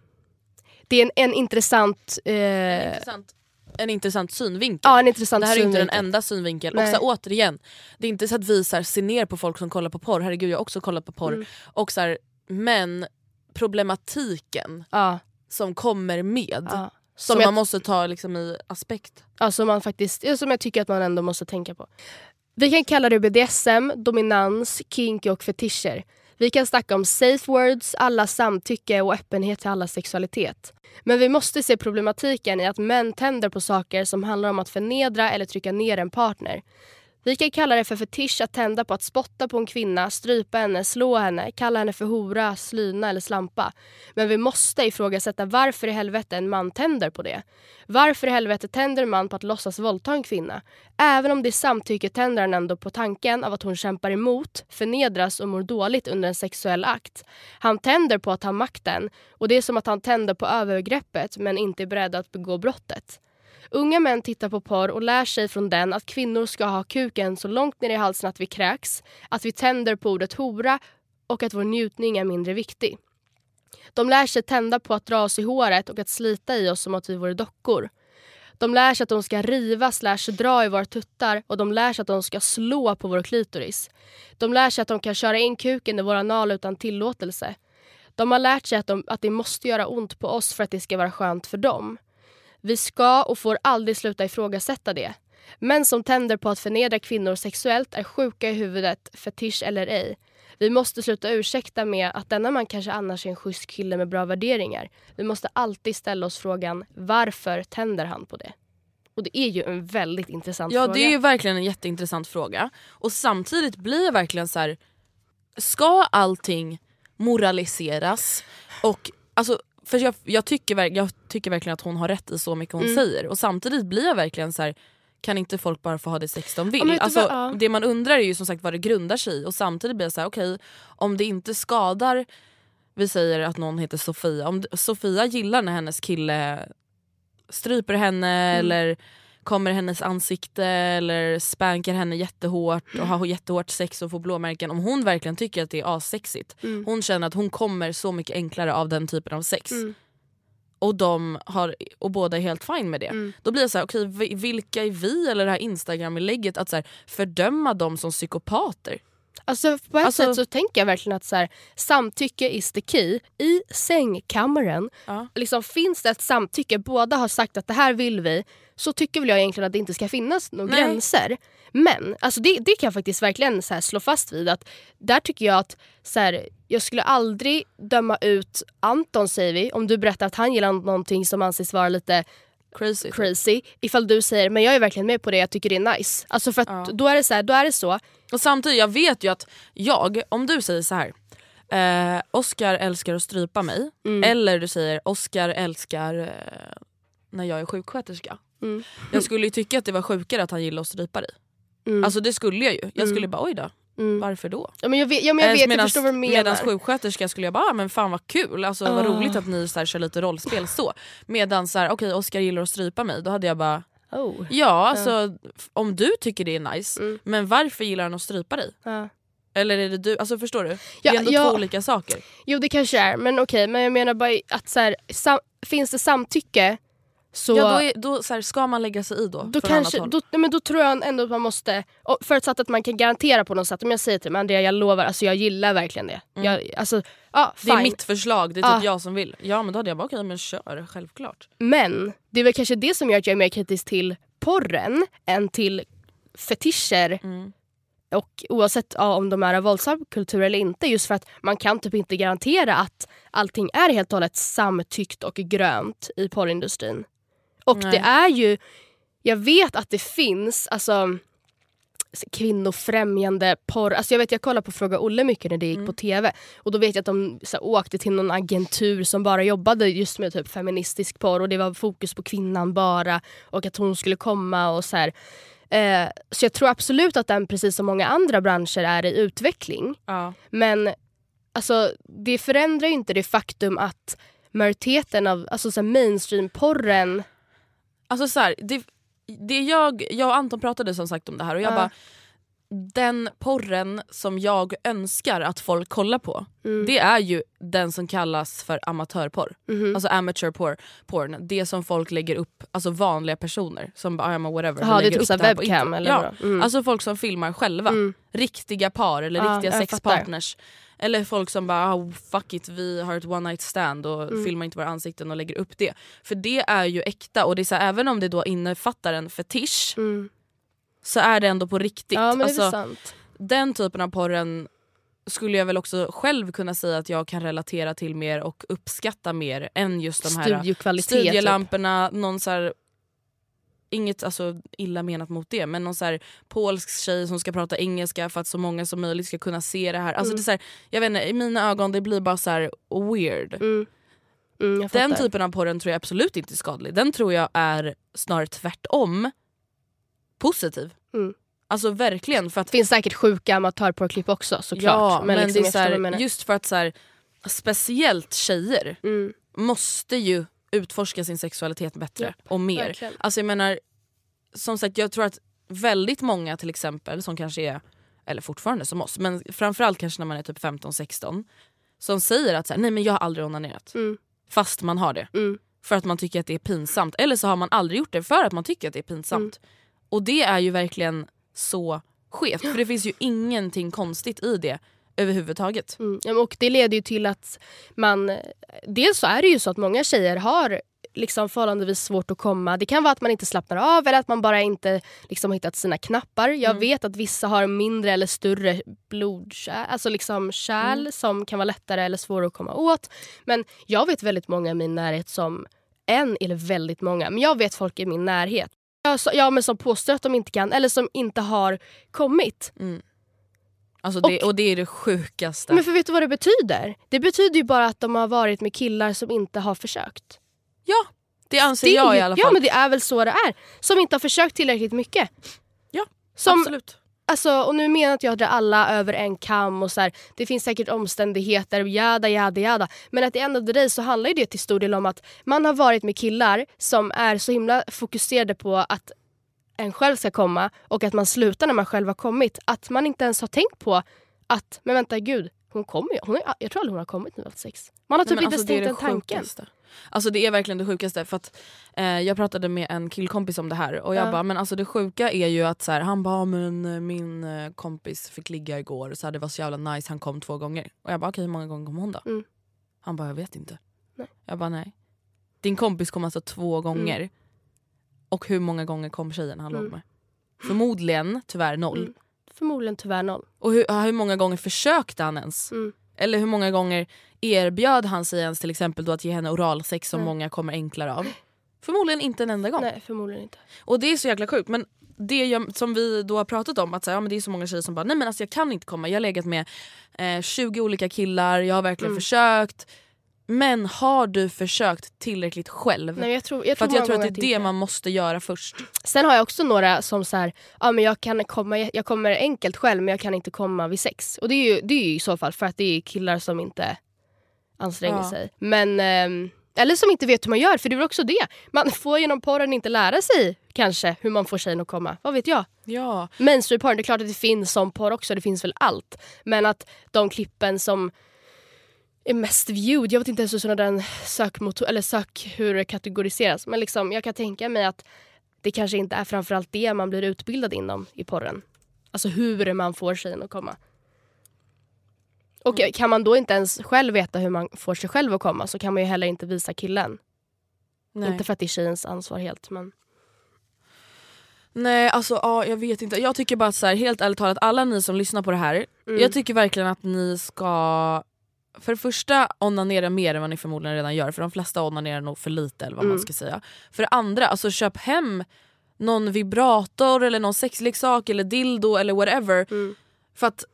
Det är en, en intressant... eh, Intressant. En intressant synvinkel. Ja, en intressant det här är inte den synvinkel. enda synvinkeln. Nej. Och så här, återigen, det är inte så att vi så här, ser ner på folk som kollar på porr, herregud jag har också kollat på porr. Mm. Och så här, men problematiken Ja, som kommer med, ja. som Som, jag, man måste ta liksom, i aspekt. ja, som, man faktiskt, som jag tycker att man ändå måste tänka på. Vi kan kalla det BDSM, dominans, kink och fetischer. Vi kan snacka om safe words, alla samtycke och öppenhet till alla sexualitet. Men vi måste se problematiken i att män tänder på saker som handlar om att förnedra eller trycka ner en partner. Vi kan kalla det för fetisch att tända på att spotta på en kvinna, strypa henne, slå henne, kalla henne för hora, slyna eller slampa. Men vi måste ifrågasätta varför i helvete en man tänder på det. Varför i helvete tänder en man på att låtsas våldta en kvinna? Även om det är samtycke tänder han ändå på tanken av att hon kämpar emot, förnedras och mår dåligt under en sexuell akt. Han tänder på att ha makten och det är som att han tänder på övergreppet men inte är beredd att begå brottet. Unga män tittar på porr och lär sig från den att kvinnor ska ha kuken så långt ner i halsen att vi kräks, att vi tänder på ordet hora och att vår njutning är mindre viktig. De lär sig tända på att dra oss i håret och att slita i oss som att vi vore dockor. De lär sig att de ska riva slash dra i våra tuttar och de lär sig att de ska slå på vår klitoris. De lär sig att de kan köra in kuken i vår anal utan tillåtelse. De har lärt sig att, de, att det måste göra ont på oss för att det ska vara skönt för dem. Vi ska och får aldrig sluta ifrågasätta det. Män som tänder på att förnedra kvinnor sexuellt är sjuka i huvudet, fetisch eller ej. Vi måste sluta ursäkta med att denna man kanske annars är en schysst kille med bra värderingar. Vi måste alltid ställa oss frågan varför tänder han på det? Och det är ju en väldigt intressant Ja fråga. det är ju verkligen en jätteintressant fråga. Och samtidigt blir jag verkligen så här. ska allting moraliseras? Och alltså, för jag, jag, tycker, jag tycker verkligen att hon har rätt i så mycket hon Mm. säger. Och samtidigt blir jag verkligen så här. kan inte folk bara få ha det sex de vill? Alltså, vad? Ja. Det man undrar är ju som sagt vad det grundar sig i och samtidigt blir jag så här: okej om det inte skadar, vi säger att någon heter Sofia, om Sofia gillar när hennes kille stryper henne Mm. eller kommer hennes ansikte eller spankar henne jättehårt och har jättehårt sex och får blåmärken. Om hon verkligen tycker att det är assexigt, Mm. hon känner att hon kommer så mycket enklare av den typen av sex. Mm. Och, de har, och båda är helt fine med det. Mm. Då blir det så här, okej vi- vilka är vi eller det här instagram-lägget att så här, fördöma dem som psykopater? Alltså på ett Alltså- sätt så tänker jag verkligen att så här, samtycke is the key. I sängkammaren, Ja. liksom, finns det ett samtycke, båda har sagt att det här vill vi, så tycker väl jag egentligen att det inte ska finnas några Nej. gränser. Men alltså det, det kan jag faktiskt verkligen så här, slå fast vid att där tycker jag att så här, jag skulle aldrig döma ut Anton säger vi, om du berättar att han gillar någonting som anses vara lite Crazy. crazy. Ifall du säger men jag är verkligen med på det, jag tycker det är nice. Alltså för Ja. då, är det så här, då är det så. Och samtidigt, jag vet ju att jag, om du säger så här. Eh, Oscar älskar att strypa mig. Mm. Eller du säger Oscar älskar eh, när jag är sjuksköterska. Mm. Jag skulle ju tycka att det var sjukare att han gillar att strypa dig. Mm. Alltså det skulle jag ju. Jag skulle Mm. bara oj då, Mm. varför då? Ja, men jag vet, ja, men jag, vet jag förstår vad du menar. medans sjuksköterska skulle jag bara ah, men fan vad kul, alltså, vad Ah. roligt att ni så här, kör lite rollspel så. Medan så här, okej Oscar gillar att strypa mig, då hade jag bara Oh. ja alltså f- om du tycker det är nice, Mm. men varför gillar han att strypa dig? Ja. Eller är det du? Alltså förstår du? det Ja, är ändå ja. två olika saker. Jo det kanske är, men okej. Men jag menar bara att så här, sam, finns det samtycke så Ja, då är, då, så här, ska man lägga sig i då? då, kanske, då, nej, men då tror jag ändå att man måste, förutsatt att man kan garantera på något sätt. Om jag säger till mig Andrea jag lovar, alltså jag gillar verkligen det. Jag, alltså, ja, Mm. det är mitt förslag, det är typ jag som vill. Ja men då hade jag bara okej men kör, självklart. Men det är väl kanske det som gör att jag är mer kritisk till porren än till fetischer. Mm. Och oavsett ja, om de är av våldsam kultur eller inte. Just för att man kan typ inte garantera att allting är helt och hållet samtyckt och grönt i porrindustrin. Och Nej. det är ju, jag vet att det finns alltså kvinnofrämjande porr. Alltså jag vet jag kollade på Fråga Olle mycket när det gick på TV. Och då vet jag att de så här, åkte till någon agentur som bara jobbade just med typ feministisk porr och det var fokus på kvinnan bara och att hon skulle komma och så här. Eh, så jag tror absolut att den precis som många andra branscher är i utveckling. Ja. Men alltså, det förändrar ju inte det faktum att majoriteten av alltså, så här, mainstream-porren... Alltså så här, det, det jag, jag och Anton pratade som sagt om det här och jag Ja. bara den porren som jag önskar att folk kollar på, Mm. det är ju den som kallas för amatörporr. Mhm. Alltså amateur porr, porn. Det som folk lägger upp, alltså vanliga personer som bara, "Ah, ja men whatever. vi Jaha, det är typ på webcam internet." eller ja. Mm. Alltså folk som filmar själva. Mm. Riktiga par eller Ja, riktiga sexpartners. Eller folk som bara oh, fuck it, vi har ett one night stand och Mm. filmar inte våra ansikten och lägger upp det. För det är ju äkta och det är så här, även om det då innefattar en fetisch Mm. så är det ändå på riktigt. Ja men det är alltså, sant. den typen av porren skulle jag väl också själv kunna säga att jag kan relatera till mer och uppskatta mer än just de här. Typ. studielamporna, någon så här, inget alltså, illa menat mot det men någon så här polsk tjej som ska prata engelska för att så många som möjligt ska kunna se det här. Alltså Mm. det är så här jag vet inte, I mina ögon det blir bara så här weird. Mm. Mm, Den typen av porren tror jag absolut inte är skadlig. Den tror jag är snarare tvärtom positiv. Mm. Alltså verkligen. För att Det finns säkert sjuka amatörporrklipp också såklart. Ja, men, liksom, det är så här, just för att så här, speciellt tjejer Mm. måste ju utforska sin sexualitet bättre Japp, och mer. verkligen. Alltså jag menar, som sagt jag tror att väldigt många till exempel som kanske är, eller fortfarande som oss, men framförallt kanske när man är typ 15-16 som säger att så här, nej men jag har aldrig onanerat. Mm. Fast man har det. Mm. För att man tycker att det är pinsamt. Eller så har man aldrig gjort det för att man tycker att det är pinsamt. Mm. Och det är ju verkligen så skevt. För det finns ju ingenting konstigt i det överhuvudtaget. Mm. Och det leder ju till att man... Dels så är det ju så att många tjejer har liksom förhållandevis svårt att komma. Det kan vara att man inte slappnar av eller att man bara inte liksom har hittat sina knappar. Jag Mm. vet att vissa har mindre eller större blodkärl, alltså liksom kärl Mm. som kan vara lättare eller svårare att komma åt. Men jag vet väldigt många i min närhet som, en eller väldigt många, men jag vet folk i min närhet Ja, men som påstår att de inte kan eller som inte har kommit. Alltså det, Och- och det är det sjukaste. Men för vet du vad det betyder? Det betyder ju bara att de har varit med killar som inte har försökt. ja, det anser Det jag i alla Ja fall. men det är väl så det är. Som inte har försökt tillräckligt mycket. Ja, Som, Absolut. alltså, och nu menar inte jag att dra alla över en kam och så här, det finns säkert omständigheter, jada jada jada. Men att i end of the day så handlar ju det till stor del om att man har varit med killar som är så himla fokuserade på att en själv ska komma och att man slutar när man själv har kommit. Att man inte ens har tänkt på att, men vänta gud, hon kommer ju. Hon är, jag tror aldrig hon har kommit nu efter sex. Man har typ inte alltså, tänkt den tanken. sjukaste. Alltså det är verkligen det sjukaste för att eh, jag pratade med en killkompis om det här och jag Ja. bara men alltså det sjuka är ju att så här, han bara men eh, min eh, kompis fick ligga igår så här, det var så jävla nice han kom två gånger. Och jag bara okej hur många gånger kom hon då? Mm. Han bara jag vet inte. Nej. Jag bara nej. Din kompis kom alltså två gånger och hur många gånger kom tjejen han Mm. låg med? Förmodligen tyvärr noll. Mm. Förmodligen tyvärr noll. Och hur, hur många gånger försökte han ens? Mm. Eller hur många gånger erbjöd han sig ens till exempel då att ge henne oralsex som Nej. många kommer enklare av? Förmodligen inte en enda gång. Nej förmodligen inte. Och det är så jäkla sjukt. Men det jag, som vi då har pratat om, att så här, ja, men det är så många tjejer som bara nej men alltså jag kan inte komma. Jag har legat med eh, 20 olika killar, jag har verkligen Mm. försökt. Men har du försökt tillräckligt själv? Nej, jag tror, jag För tror att jag tror att det är det inte. man måste göra först. Sen har jag också några som så här, ja men jag kan komma, jag kommer enkelt själv men jag kan inte komma vid sex. Och det är ju, det är ju i så fall för att det är killar som inte anstränger Ja. sig. Men, ehm, eller som inte vet hur man gör, för det är också det. Man får genom porren inte lära sig kanske hur man får tjejen att komma. Vad vet jag? Ja. Mainstream-porn, det är klart att det finns som porr också, det finns väl allt. Men att de klippen som är mest viewed, jag vet inte ens hur sådana den sökmotor, eller sök hur det kategoriseras. Men liksom, jag kan tänka mig att det kanske inte är framförallt det man blir utbildad inom i porren. Alltså hur man får tjejen att komma. Och kan man då inte ens själv veta hur man får sig själv att komma så kan man ju heller inte visa killen. Nej. Inte för att det är tjejens ansvar helt men... Nej alltså ja, jag vet inte. Jag tycker bara att så här, helt ärligt talat alla ni som lyssnar på det här, Mm. jag tycker verkligen att ni ska för det första onanera mer än vad ni förmodligen redan gör för de flesta onanerar nog för lite eller vad man Mm. ska säga. För det andra, alltså köp hem någon vibrator eller någon sexleksak eller dildo eller whatever. Mm. För att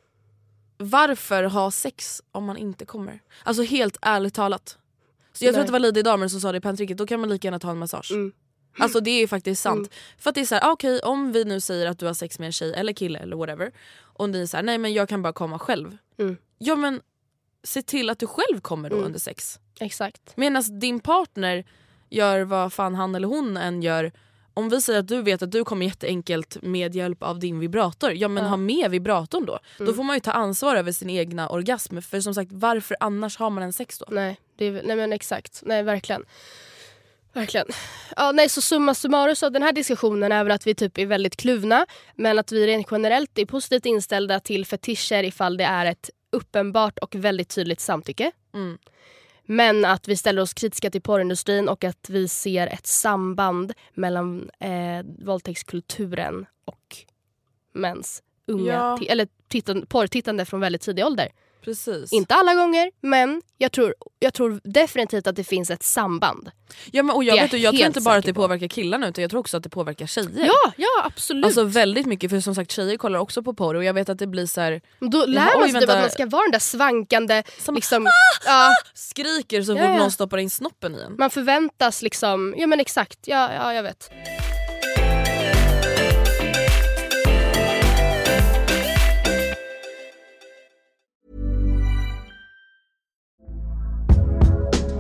varför ha sex om man inte kommer? Alltså helt ärligt talat. Så jag tror att det var Lady Damer som sa det i pantrycket, då kan man lika gärna ta en massage. Mm. Alltså det är ju faktiskt sant. För att det är så här, ah, okej om vi nu säger att du har sex med en tjej eller kille eller whatever och ni såhär, nej men jag kan bara komma själv. Mm. Ja men se till att du själv kommer då Mm. under sex. Exakt. Medan din partner gör vad fan han eller hon än gör om vi säger att du vet att du kommer jätteenkelt med hjälp av din vibrator, ja men Ja. ha med vibratorn då. Då Mm. får man ju ta ansvar över sin egna orgasm. För som sagt varför annars har man en sex då? Nej, det är, nej men exakt. Nej verkligen. Verkligen. Ja, nej, så summa summarum så den här diskussionen är väl att vi typ är väldigt kluvna men att vi rent generellt är positivt inställda till fetischer ifall det är ett uppenbart och väldigt tydligt samtycke. Mm. Men att vi ställer oss kritiska till porrindustrin och att vi ser ett samband mellan eh, våldtäktskulturen och mäns unga, Ja. eller tittan, porrtittande från väldigt tidig ålder. Precis. Inte alla gånger, men jag tror, jag tror definitivt att det finns ett samband. ja, men, och jag det vet, jag tror inte bara att det på. påverkar killarna utan jag tror också att det påverkar tjejer. Ja, ja absolut. Alltså väldigt mycket för som sagt tjejer kollar också på porr och jag vet att det blir så här, Då lär man sig typ att man ska vara den där svankande... Som- liksom, ja, skriker så Ja, fort ja. någon stoppar in snoppen i en. man förväntas liksom... Ja men exakt, ja, ja jag vet.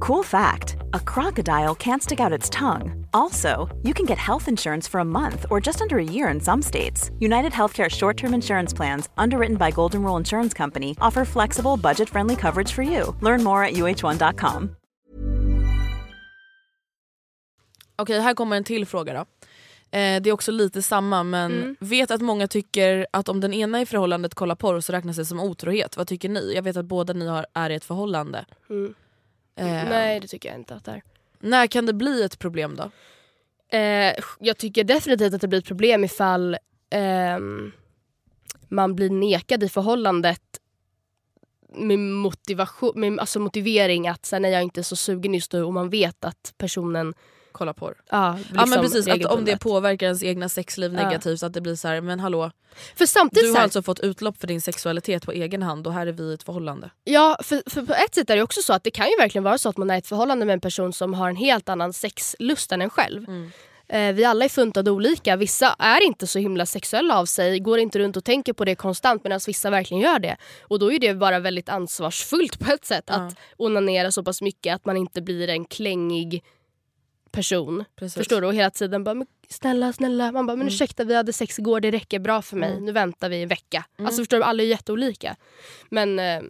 Cool fact a crocodile can't stick out its tongue. Also, you can get health insurance for a month or just under a year in some states. United Healthcare short term insurance plans, underwritten by Golden Rule Insurance Company, offer flexible, budget friendly coverage for you. Learn more at uh1.com. Okej, här kommer en till fråga då. Eh, det är också lite samma men Mm. vet att många tycker att om den ena i förhållandet kollar porr så räknas det som otrohet. Vad tycker ni? Jag vet att båda ni har, är i ett förhållande. Mm. Eh, Nej det tycker jag inte att det är. När kan det bli ett problem då? Eh, jag tycker definitivt att det blir ett problem ifall ehm, man blir nekad i förhållandet med, motivation, med alltså motivering att så här, nej, jag är inte så sugen just nu och man vet att personen Kolla porr. ja, ja men liksom precis, att om det påverkar ens egna sexliv Ja. negativt så att det blir så här, men hallå. För samtidigt Du har här, alltså fått utlopp för din sexualitet på egen hand och här är vi i ett förhållande. Ja, för, för på ett sätt är det också så att det kan ju verkligen vara så att man är i ett förhållande med en person som har en helt annan sexlust än en själv. Mm. Eh, vi alla är funtade olika. Vissa är inte så himla sexuella av sig, går inte runt och tänker på det konstant medan vissa verkligen gör det. Och då är det bara väldigt ansvarsfullt på ett sätt Ja. att onanera så pass mycket att man inte blir en klängig person. Precis. Förstår du? Och hela tiden bara men snälla, snälla. Man bara men Mm. ursäkta vi hade sex igår, det räcker bra för mig. Mm. Nu väntar vi en vecka. Mm. Alltså förstår du? Alla är jätteolika. Men eh,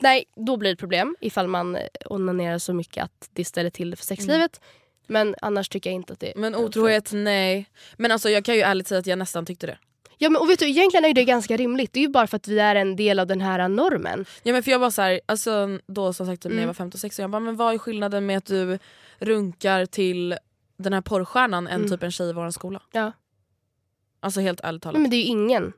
nej, då blir det problem ifall man eh, onanerar så mycket att det ställer till det för sexlivet. Men annars tycker jag inte att det Men otrohet, nej. Men alltså jag kan ju ärligt säga att jag nästan tyckte det. Ja men och vet du, egentligen är det ganska rimligt. Det är ju bara för att vi är en del av den här normen. Ja men för jag var så här, alltså då som sagt typ när jag Mm. var 15 16 jag bara men vad är skillnaden med att du runkar till den här porrstjärnan än Mm. typ en tjej i vår skola? Ja. Alltså helt ärligt talat. Nej, men det är ju ingen.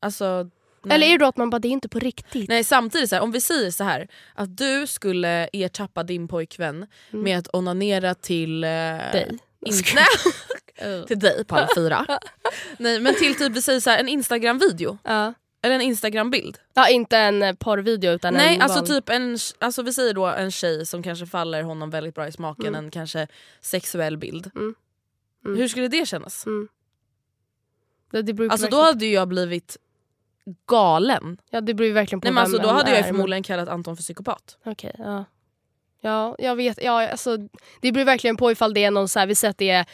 Alltså, nej. Eller är det då att man bara, det är inte på riktigt? Nej samtidigt så här, om vi säger så här att du skulle ertappa din pojkvän Mm. med att onanera till... Eh, Dig. In- Nej, (laughs) till dig på alla fyra. (laughs) Nej men till typ vi säger så här, en instagram-video. Ja. Eller en instagram-bild. ja, inte en eh, porrvideo utan Nej en alltså vanlig. typ en, alltså vi säger då en tjej som kanske faller honom väldigt bra i smaken, Mm. en kanske sexuell bild. Mm. Mm. Hur skulle det kännas? Mm. Det, det Alltså då hade jag blivit galen. Ja det beror ju verkligen på Nej, men alltså, då hade jag förmodligen kallat Anton för psykopat. Okej, ja. Ja, jag vet. Ja, alltså, det beror verkligen på ifall det är någon så här, vi säger att det är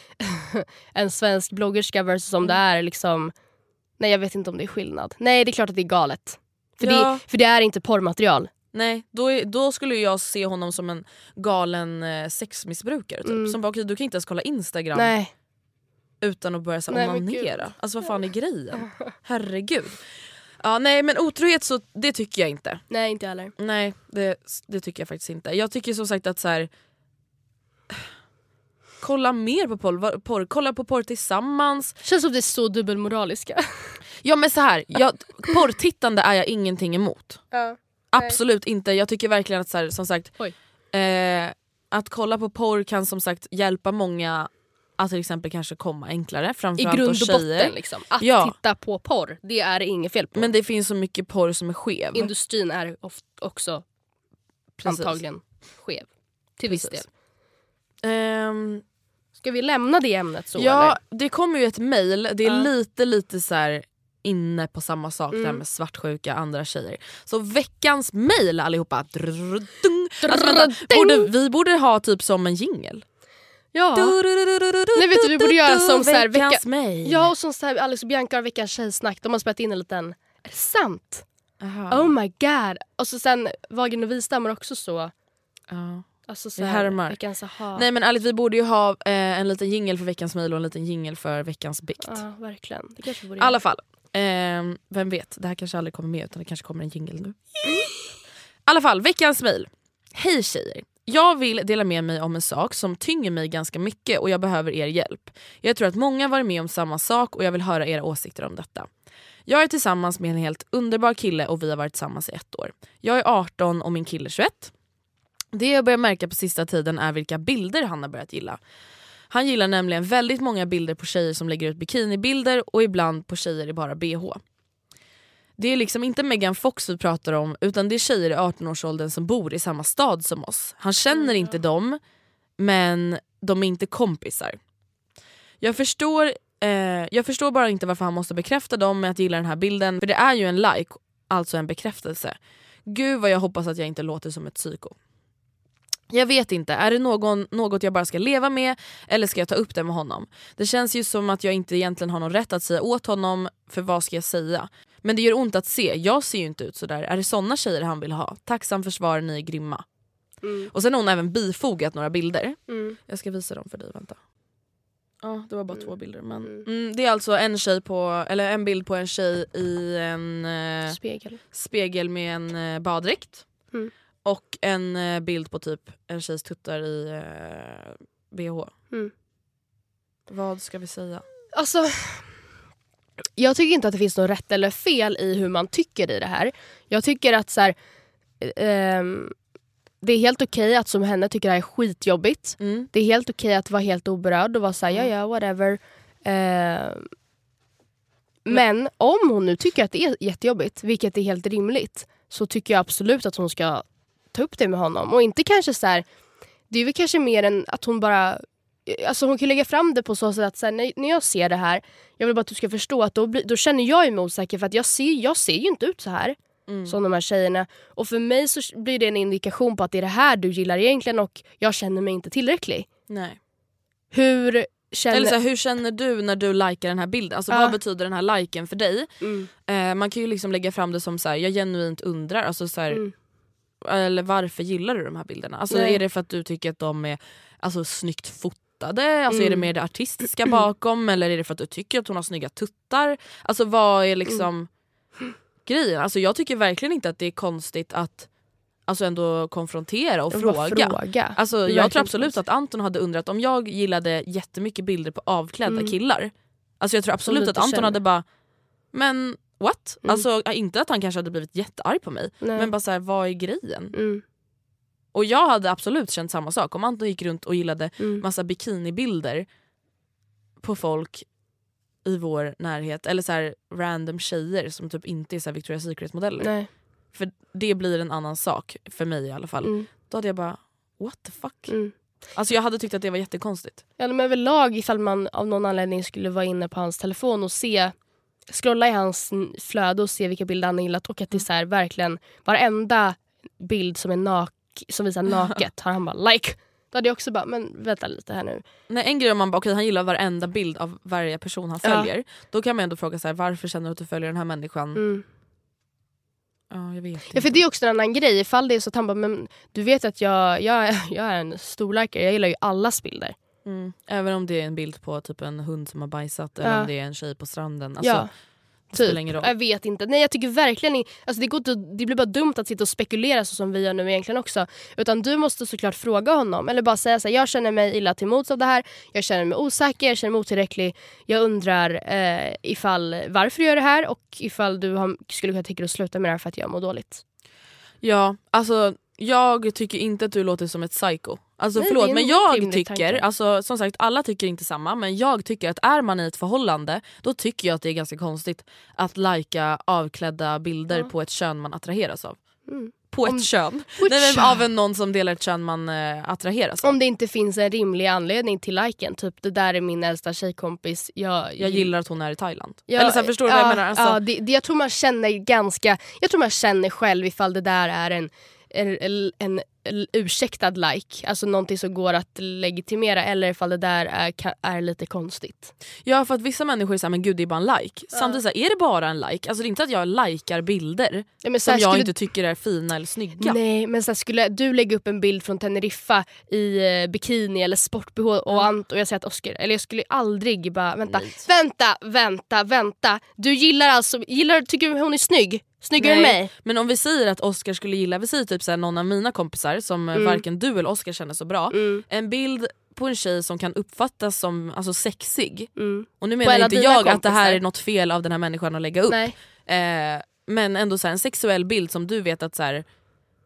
(laughs) en svensk bloggerska versus om det Mm. är liksom, nej jag vet inte om det är skillnad. Nej det är klart att det är galet. För, Ja. det, för det är inte porrmaterial. Nej, då, är, då skulle jag se honom som en galen eh, sexmissbrukare. Typ. Mm. Som bara, okej, du kan inte ens kolla Instagram Nej. utan att börja så, här, onanera. Alltså vad fan är grejen? (laughs) Herregud. Ja, nej men otrohet så det tycker jag inte. nej inte jag heller. Nej det, det tycker jag faktiskt inte. Jag tycker som sagt att så här. (sighs) Kolla mer på porr, porr, kolla på porr tillsammans. Känns som det är så dubbelmoraliska. (laughs) Ja men så här, jag, porrtittande är jag ingenting emot. ja. Absolut inte. Jag tycker verkligen att så här, som sagt eh, att kolla på porr kan som sagt hjälpa många att till exempel kanske komma enklare. I Framförallt grund hos och tjejer. botten liksom. Att Ja. titta på porr, det är inget fel på. Men det finns så mycket porr som är skev. Industrin är också Precis. antagligen skev. Till viss del. Precis. Ehm, Ska vi lämna det ämnet så ja, eller? det kommer ju ett mail. Det är Ja. lite lite så här inne på samma sak det här Mm. med svartsjuka andra tjejer. Så veckans mail allihopa. Drrrrdung. Alltså, vänta, borde, vi borde ha typ som en jingel. Ja. Nej, vet du, vi borde göra som så här, vecka- mail. Ja och som så här, Alex och Bianca har veckans tjejsnack, de har spelat in en liten... Är det sant? Aha. Oh my god. Och så sen Wagen och Wistam har också så... Ja. Alltså så här. Veckans aha. Nej men ärligt vi borde ju ha eh, en liten jingel för veckans mail och en liten jingel för veckans bikt. Ja verkligen. Det kanske borde I alla fall, ehm, vem vet, det här kanske aldrig kommer med utan det kanske kommer en jingle nu. I alla fall, veckans mail. Hej tjejer! Jag vill dela med mig om en sak som tynger mig ganska mycket och jag behöver er hjälp. Jag tror att många varit med om samma sak och jag vill höra era åsikter om detta. Jag är tillsammans med en helt underbar kille och vi har varit tillsammans i ett år. Jag är 18 och min kille 21. Det jag börjar märka på sista tiden är vilka bilder han har börjat gilla. Han gillar nämligen väldigt många bilder på tjejer som lägger ut bikinibilder och ibland på tjejer i bara bh. Det är liksom inte Megan Fox vi pratar om utan det är tjejer i 18-årsåldern som bor i samma stad som oss. Han känner inte dem men de är inte kompisar. Jag förstår, eh, jag förstår bara inte varför han måste bekräfta dem med att gilla den här bilden för det är ju en like, alltså en bekräftelse. Gud vad jag hoppas att jag inte låter som ett psyko. Jag vet inte, är det någon, något jag bara ska leva med eller ska jag ta upp det med honom? Det känns ju som att jag inte egentligen har någon rätt att säga åt honom, för vad ska jag säga? Men det gör ont att se, jag ser ju inte ut sådär. Är det såna tjejer han vill ha? Tacksam för svar, ni är grymma. Mm. Och sen har hon även bifogat några bilder. Mm. Jag ska visa dem för dig, vänta. Ja, det var bara två bilder. Men, Mm. mm, det är alltså en, tjej på, eller en bild på en tjej i en eh, Spegel. spegel med en eh, baddräkt. Mm. Och en eh, bild på typ en tjejs tuttar i eh, bh. Mm. Vad ska vi säga? Alltså, jag tycker inte att det finns något rätt eller fel i hur man tycker i det här. Jag tycker att så här, ehm, det är helt okej att som henne tycker det här är skitjobbigt. Mm. Det är helt okej att vara helt oberörd och vara såhär, ja ja whatever. Ehm, men om hon nu tycker att det är jättejobbigt, vilket är helt rimligt, så tycker jag absolut att hon ska ta upp det med honom. Och inte kanske så här, det är väl kanske mer än att hon bara Alltså hon kan lägga fram det på så sätt att så här, när, när jag ser det här, jag vill bara att du ska förstå att då, blir, då känner jag mig osäker för att jag ser, jag ser ju inte ut så här Mm. som de här tjejerna. Och för mig så blir det en indikation på att det är det här du gillar egentligen och jag känner mig inte tillräcklig. Nej. Hur känner... Eller så här, hur känner du när du likar den här bilden? Alltså, Ja. Vad betyder den här liken för dig? mm, Eh, man kan ju liksom lägga fram det som så här, jag genuint undrar. Alltså, så här, mm, Eller varför gillar du de här bilderna? Alltså, Nej. är det för att du tycker att de är alltså, snyggt fotade? Alltså, Är det Mm. mer det artistiska bakom? Eller är det för att du tycker att hon har snygga tuttar? Alltså vad är liksom Mm. grejen? Alltså, jag tycker verkligen inte att det är konstigt att alltså, ändå konfrontera och fråga. fråga. Alltså, jag tror absolut konstigt. att Anton hade undrat om jag gillade jättemycket bilder på avklädda Mm. killar. Alltså jag tror absolut att Anton känner. hade bara, men what? Mm. Alltså inte att han kanske hade blivit jättearg på mig, Nej. men bara så här, vad är grejen? Mm, Och jag hade absolut känt samma sak om Anton gick runt och gillade mm, massa bikinibilder på folk i vår närhet, eller så här random tjejer som typ inte är så här Victoria's Secret modeller. nej. För det blir en annan sak, för mig i alla fall. Mm, Då hade jag bara, what the fuck? mm. Alltså jag hade tyckt att det var jättekonstigt. Ja, men överlag ifall man av någon anledning skulle vara inne på hans telefon och se scrolla i hans flöde och se vilka bilder han har gillat och att det är så här, verkligen varenda bild som är like som visar (laughs) naket har han bara like. Då hade jag också bara, men vänta lite här nu. Nej, en grej om man bara, okej han gillar varenda bild av varje person han Ja. följer. Då kan man ändå fråga så här, varför känner du att du följer den här människan? Mm. Ja, jag vet inte. Ja, för det är också en annan grej. Ifall det är så att han bara, men du vet att jag, jag, är- (laughs) jag är en storlikare, jag gillar ju allas bilder. Mm. Även om det är en bild på typ en hund som har bajsat eller om det är en tjej på stranden. Alltså, ja, typ. Jag vet inte. Nej jag tycker verkligen inte, alltså det, går inte, det blir bara dumt att sitta och spekulera så som vi gör nu egentligen också. Utan du måste såklart fråga honom. Eller bara säga så här, jag känner mig illa till mots av det här. Jag känner mig osäker, jag känner mig otillräcklig. Jag undrar eh, ifall varför du gör det här och ifall du har, skulle kunna tänka dig att sluta med det här för att jag mår dåligt. Ja, alltså jag tycker inte att du låter som ett psycho. Alltså Nej, förlåt en men jag tycker, tanke. alltså, som sagt alla tycker inte samma men jag tycker att är man i ett förhållande då tycker jag att det är ganska konstigt att lajka avklädda bilder på ett kön man attraheras av. Mm. På ett Om- kön? (laughs) på ett Nej, men kön. av en någon som delar ett kön man eh, attraheras av. Om det inte finns en rimlig anledning till liken. Typ det där är min äldsta tjejkompis. Jag, Jag gillar att hon är i Thailand. Ja, Eller så här, förstår du ja, vad jag menar? Alltså, ja, det, det, jag tror man känner ganska, jag tror man känner själv ifall det där är en, en, en ursäktad like, alltså någonting som går att legitimera eller ifall det där är, är lite konstigt. Ja för att vissa människor är såhär, men gud det är bara en like. Samtidigt så är det bara en like? Alltså det är inte att jag likar bilder Ja, som jag skulle- inte tycker är fina eller snygga. Nej men så här, skulle du lägga upp en bild från Teneriffa i eh, bikini eller sport-bh och, Ant och jag säger att Oscar, eller jag skulle aldrig bara vänta, vänta, vänta, vänta. Du gillar alltså, gillar, tycker du hon är snygg? Snyggare än mig? Men om vi säger att Oscar skulle gilla, vi säger typ såhär, någon av mina kompisar som mm. varken du eller Oscar känner så bra. Mm. En bild på en tjej som kan uppfattas som alltså, sexig. Mm. Och nu menar inte jag att det här är något fel av den här människan att lägga upp. Eh, men ändå så här, en sexuell bild som du vet att så här,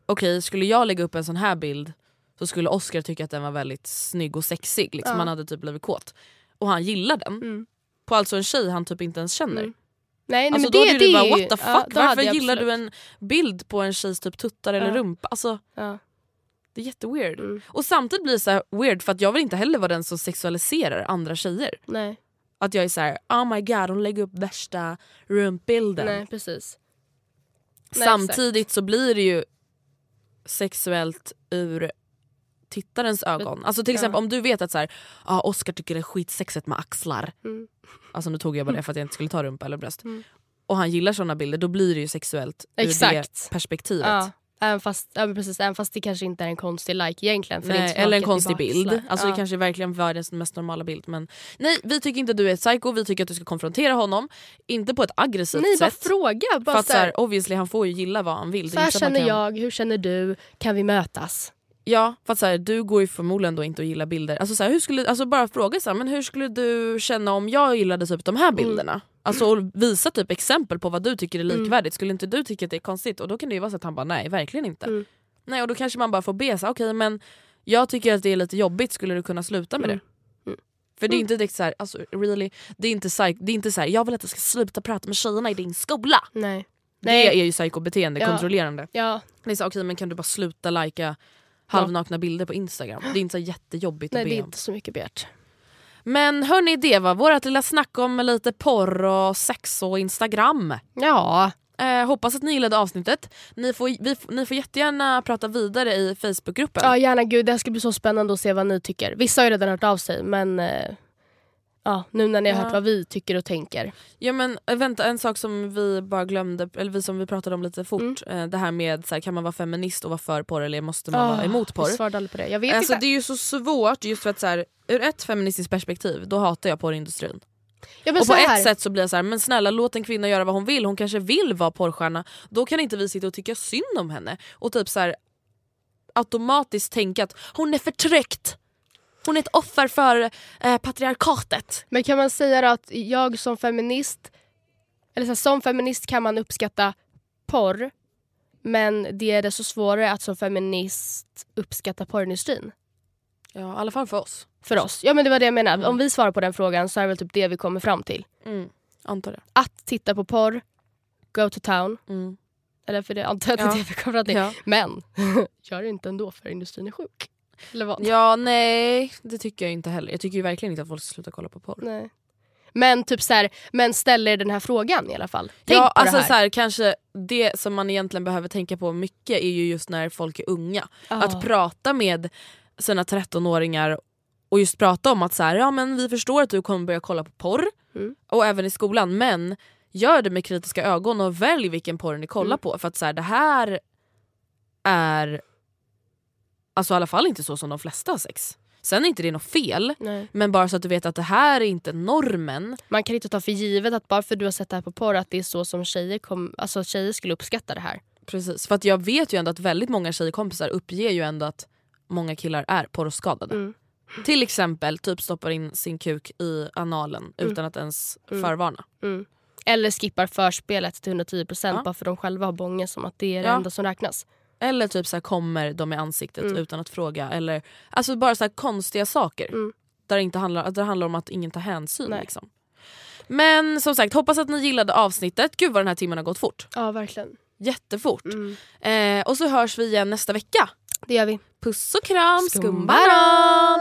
okej skulle jag lägga upp en sån här bild så skulle Oscar tycka att den var väldigt snygg och sexig. Liksom. Ja. Han hade typ blivit kåt. Och han gillar den. Mm. På alltså en tjej han typ inte ens känner. Nej, nej, Alltså men då det, hade det du bara what the fuck, ja, varför gillar du absolut- en bild på en tjejs typ tuttar eller Ja. rumpa? Alltså, Ja. det är jätteweird. Mm. Och samtidigt blir det så här weird för att jag vill inte heller vara den som sexualiserar andra tjejer. Nej, Att jag är så här: oh my god hon lägger upp värsta rumpbilden. nej precis. Nej, Samtidigt så blir det ju sexuellt ur tittarens ögon. Alltså till Ja. exempel om du vet att så här, ah, Oscar tycker det är skitsexigt med axlar. Mm. Alltså nu tog jag bara det för att jag inte skulle ta rumpa eller bröst. Mm. Och han gillar såna bilder, då blir det ju sexuellt ur det Exakt. perspektivet. Ja, även, fast, ja, precis, även fast det kanske inte är en konstig like egentligen. Är Nej, eller en konstig bild. Alltså ja. Det kanske verkligen var den mest normala bild. Men nej, vi tycker inte att du är ett psycho, vi tycker att du ska konfrontera honom. Inte på ett aggressivt Nej, bara sätt. fråga. Bara för att så här, obviously han får ju gilla vad han vill. Så är här känner kan- jag, hur känner du? Kan vi mötas? Ja, för att så här, du går ju förmodligen då inte att gilla bilder. Alltså, så här, hur skulle, alltså bara fråga så här, men hur skulle du känna om jag gillade typ de här bilderna? Alltså och visa typ exempel på vad du tycker är likvärdigt. Skulle inte du tycka att det är konstigt? Och då kan det ju vara så att han bara nej, verkligen inte. Mm. Nej och då kanske man bara får be så okej men jag tycker att det är lite jobbigt, skulle du kunna sluta med Mm. det? Mm. För det är inte direkt så här, alltså really, det är inte, det är inte så här, jag vill att du ska sluta prata med tjejerna i din skola. Nej. Det Nej. är ju psykobeteende, Ja. kontrollerande. Ja, Det är så, okej men kan du bara sluta lajka halvnakna bilder på Instagram? Det är inte så jättejobbigt nej att det be är om. inte så mycket begärt. Men hörni det var vårt lilla snack om lite porr och sex och Instagram. Ja, Eh, hoppas att ni gillade avsnittet. Ni får, vi, ni får jättegärna prata vidare i Facebookgruppen. ja gärna gud. Det här ska bli så spännande att se vad ni tycker. Vissa har ju redan hört av sig men eh, ja, nu när ni har Ja. hört vad vi tycker och tänker. Ja men eh, vänta, en sak som vi bara glömde, eller vi som vi pratade om lite fort. Eh, det här med så här, kan man vara feminist och vara för porr eller måste man vara Ah, emot porr? Vi svarade på det. Jag vet Alltså, inte. det är ju så svårt just för att så här, ur ett feministiskt perspektiv då hatar jag porrindustrin. ja, Och på ett sätt så blir jag så här, men snälla låt en kvinna göra vad hon vill, hon kanske vill vara porrstjärna. Då kan inte vi sitta och tycka synd om henne och typ så här, automatiskt tänka att hon är förtryckt. Hon är ett offer för eh, patriarkatet. Men kan man säga då att jag som feminist, eller så här, som feminist kan man uppskatta porr men det är desto svårare att som feminist uppskatta porrindustrin. Ja, i alla fall för oss. För oss. Ja men det var det jag menade. Mm. Om vi svarar på den frågan så är det väl typ det vi kommer fram till. Mm, antar det. Att titta på porr, go to town. Mm. Eller för det antar jag att Ja. det vi kommer fram till. Ja. Men (laughs) gör det inte ändå för industrin är sjuk. Eller vad? ja, nej det tycker jag inte heller. Jag tycker ju verkligen inte att folk ska sluta kolla på porr. Nej. Men typ så här, men ställ er den här frågan i alla fall. Tänk ja, på alltså det här. Så här, kanske det som man egentligen behöver tänka på mycket är ju just när folk är unga. Ja. Att prata med sina 13-åringar och just prata om att så här, ja, men vi förstår att du kommer börja kolla på porr, Mm. och även i skolan, men gör det med kritiska ögon och välj vilken porr ni kollar Mm. på. För att så här, det här är alltså i alla fall inte så som de flesta har sex. Sen är inte det något fel, Nej. men bara så att du vet att det här är inte normen. Man kan inte ta för givet att bara för att du har sett det här på porr att det är så som tjejer, kom, alltså tjejer skulle uppskatta det här. Precis, för att jag vet ju ändå att väldigt många tjejkompisar uppger ju ändå att många killar är porrskadade. Mm. Till exempel typ stoppar in sin kuk i analen Mm. utan att ens Mm. förvarna. Mm. Eller skippar förspelet till 110% Ja. bara för de själva har bånge som att det är det Ja. enda som räknas. Eller typ så här kommer de i ansiktet Mm. utan att fråga. Eller, alltså bara så här konstiga saker. Mm. Där, det inte handlar, där det handlar om att ingen tar hänsyn. Nej. Liksom. Men som sagt, hoppas att ni gillade avsnittet. Gud vad den här timmen har gått fort. Ja verkligen. Jättefort. Mm. Eh, och så hörs vi igen nästa vecka. Det gör vi. Puss och kram, Skumbanan!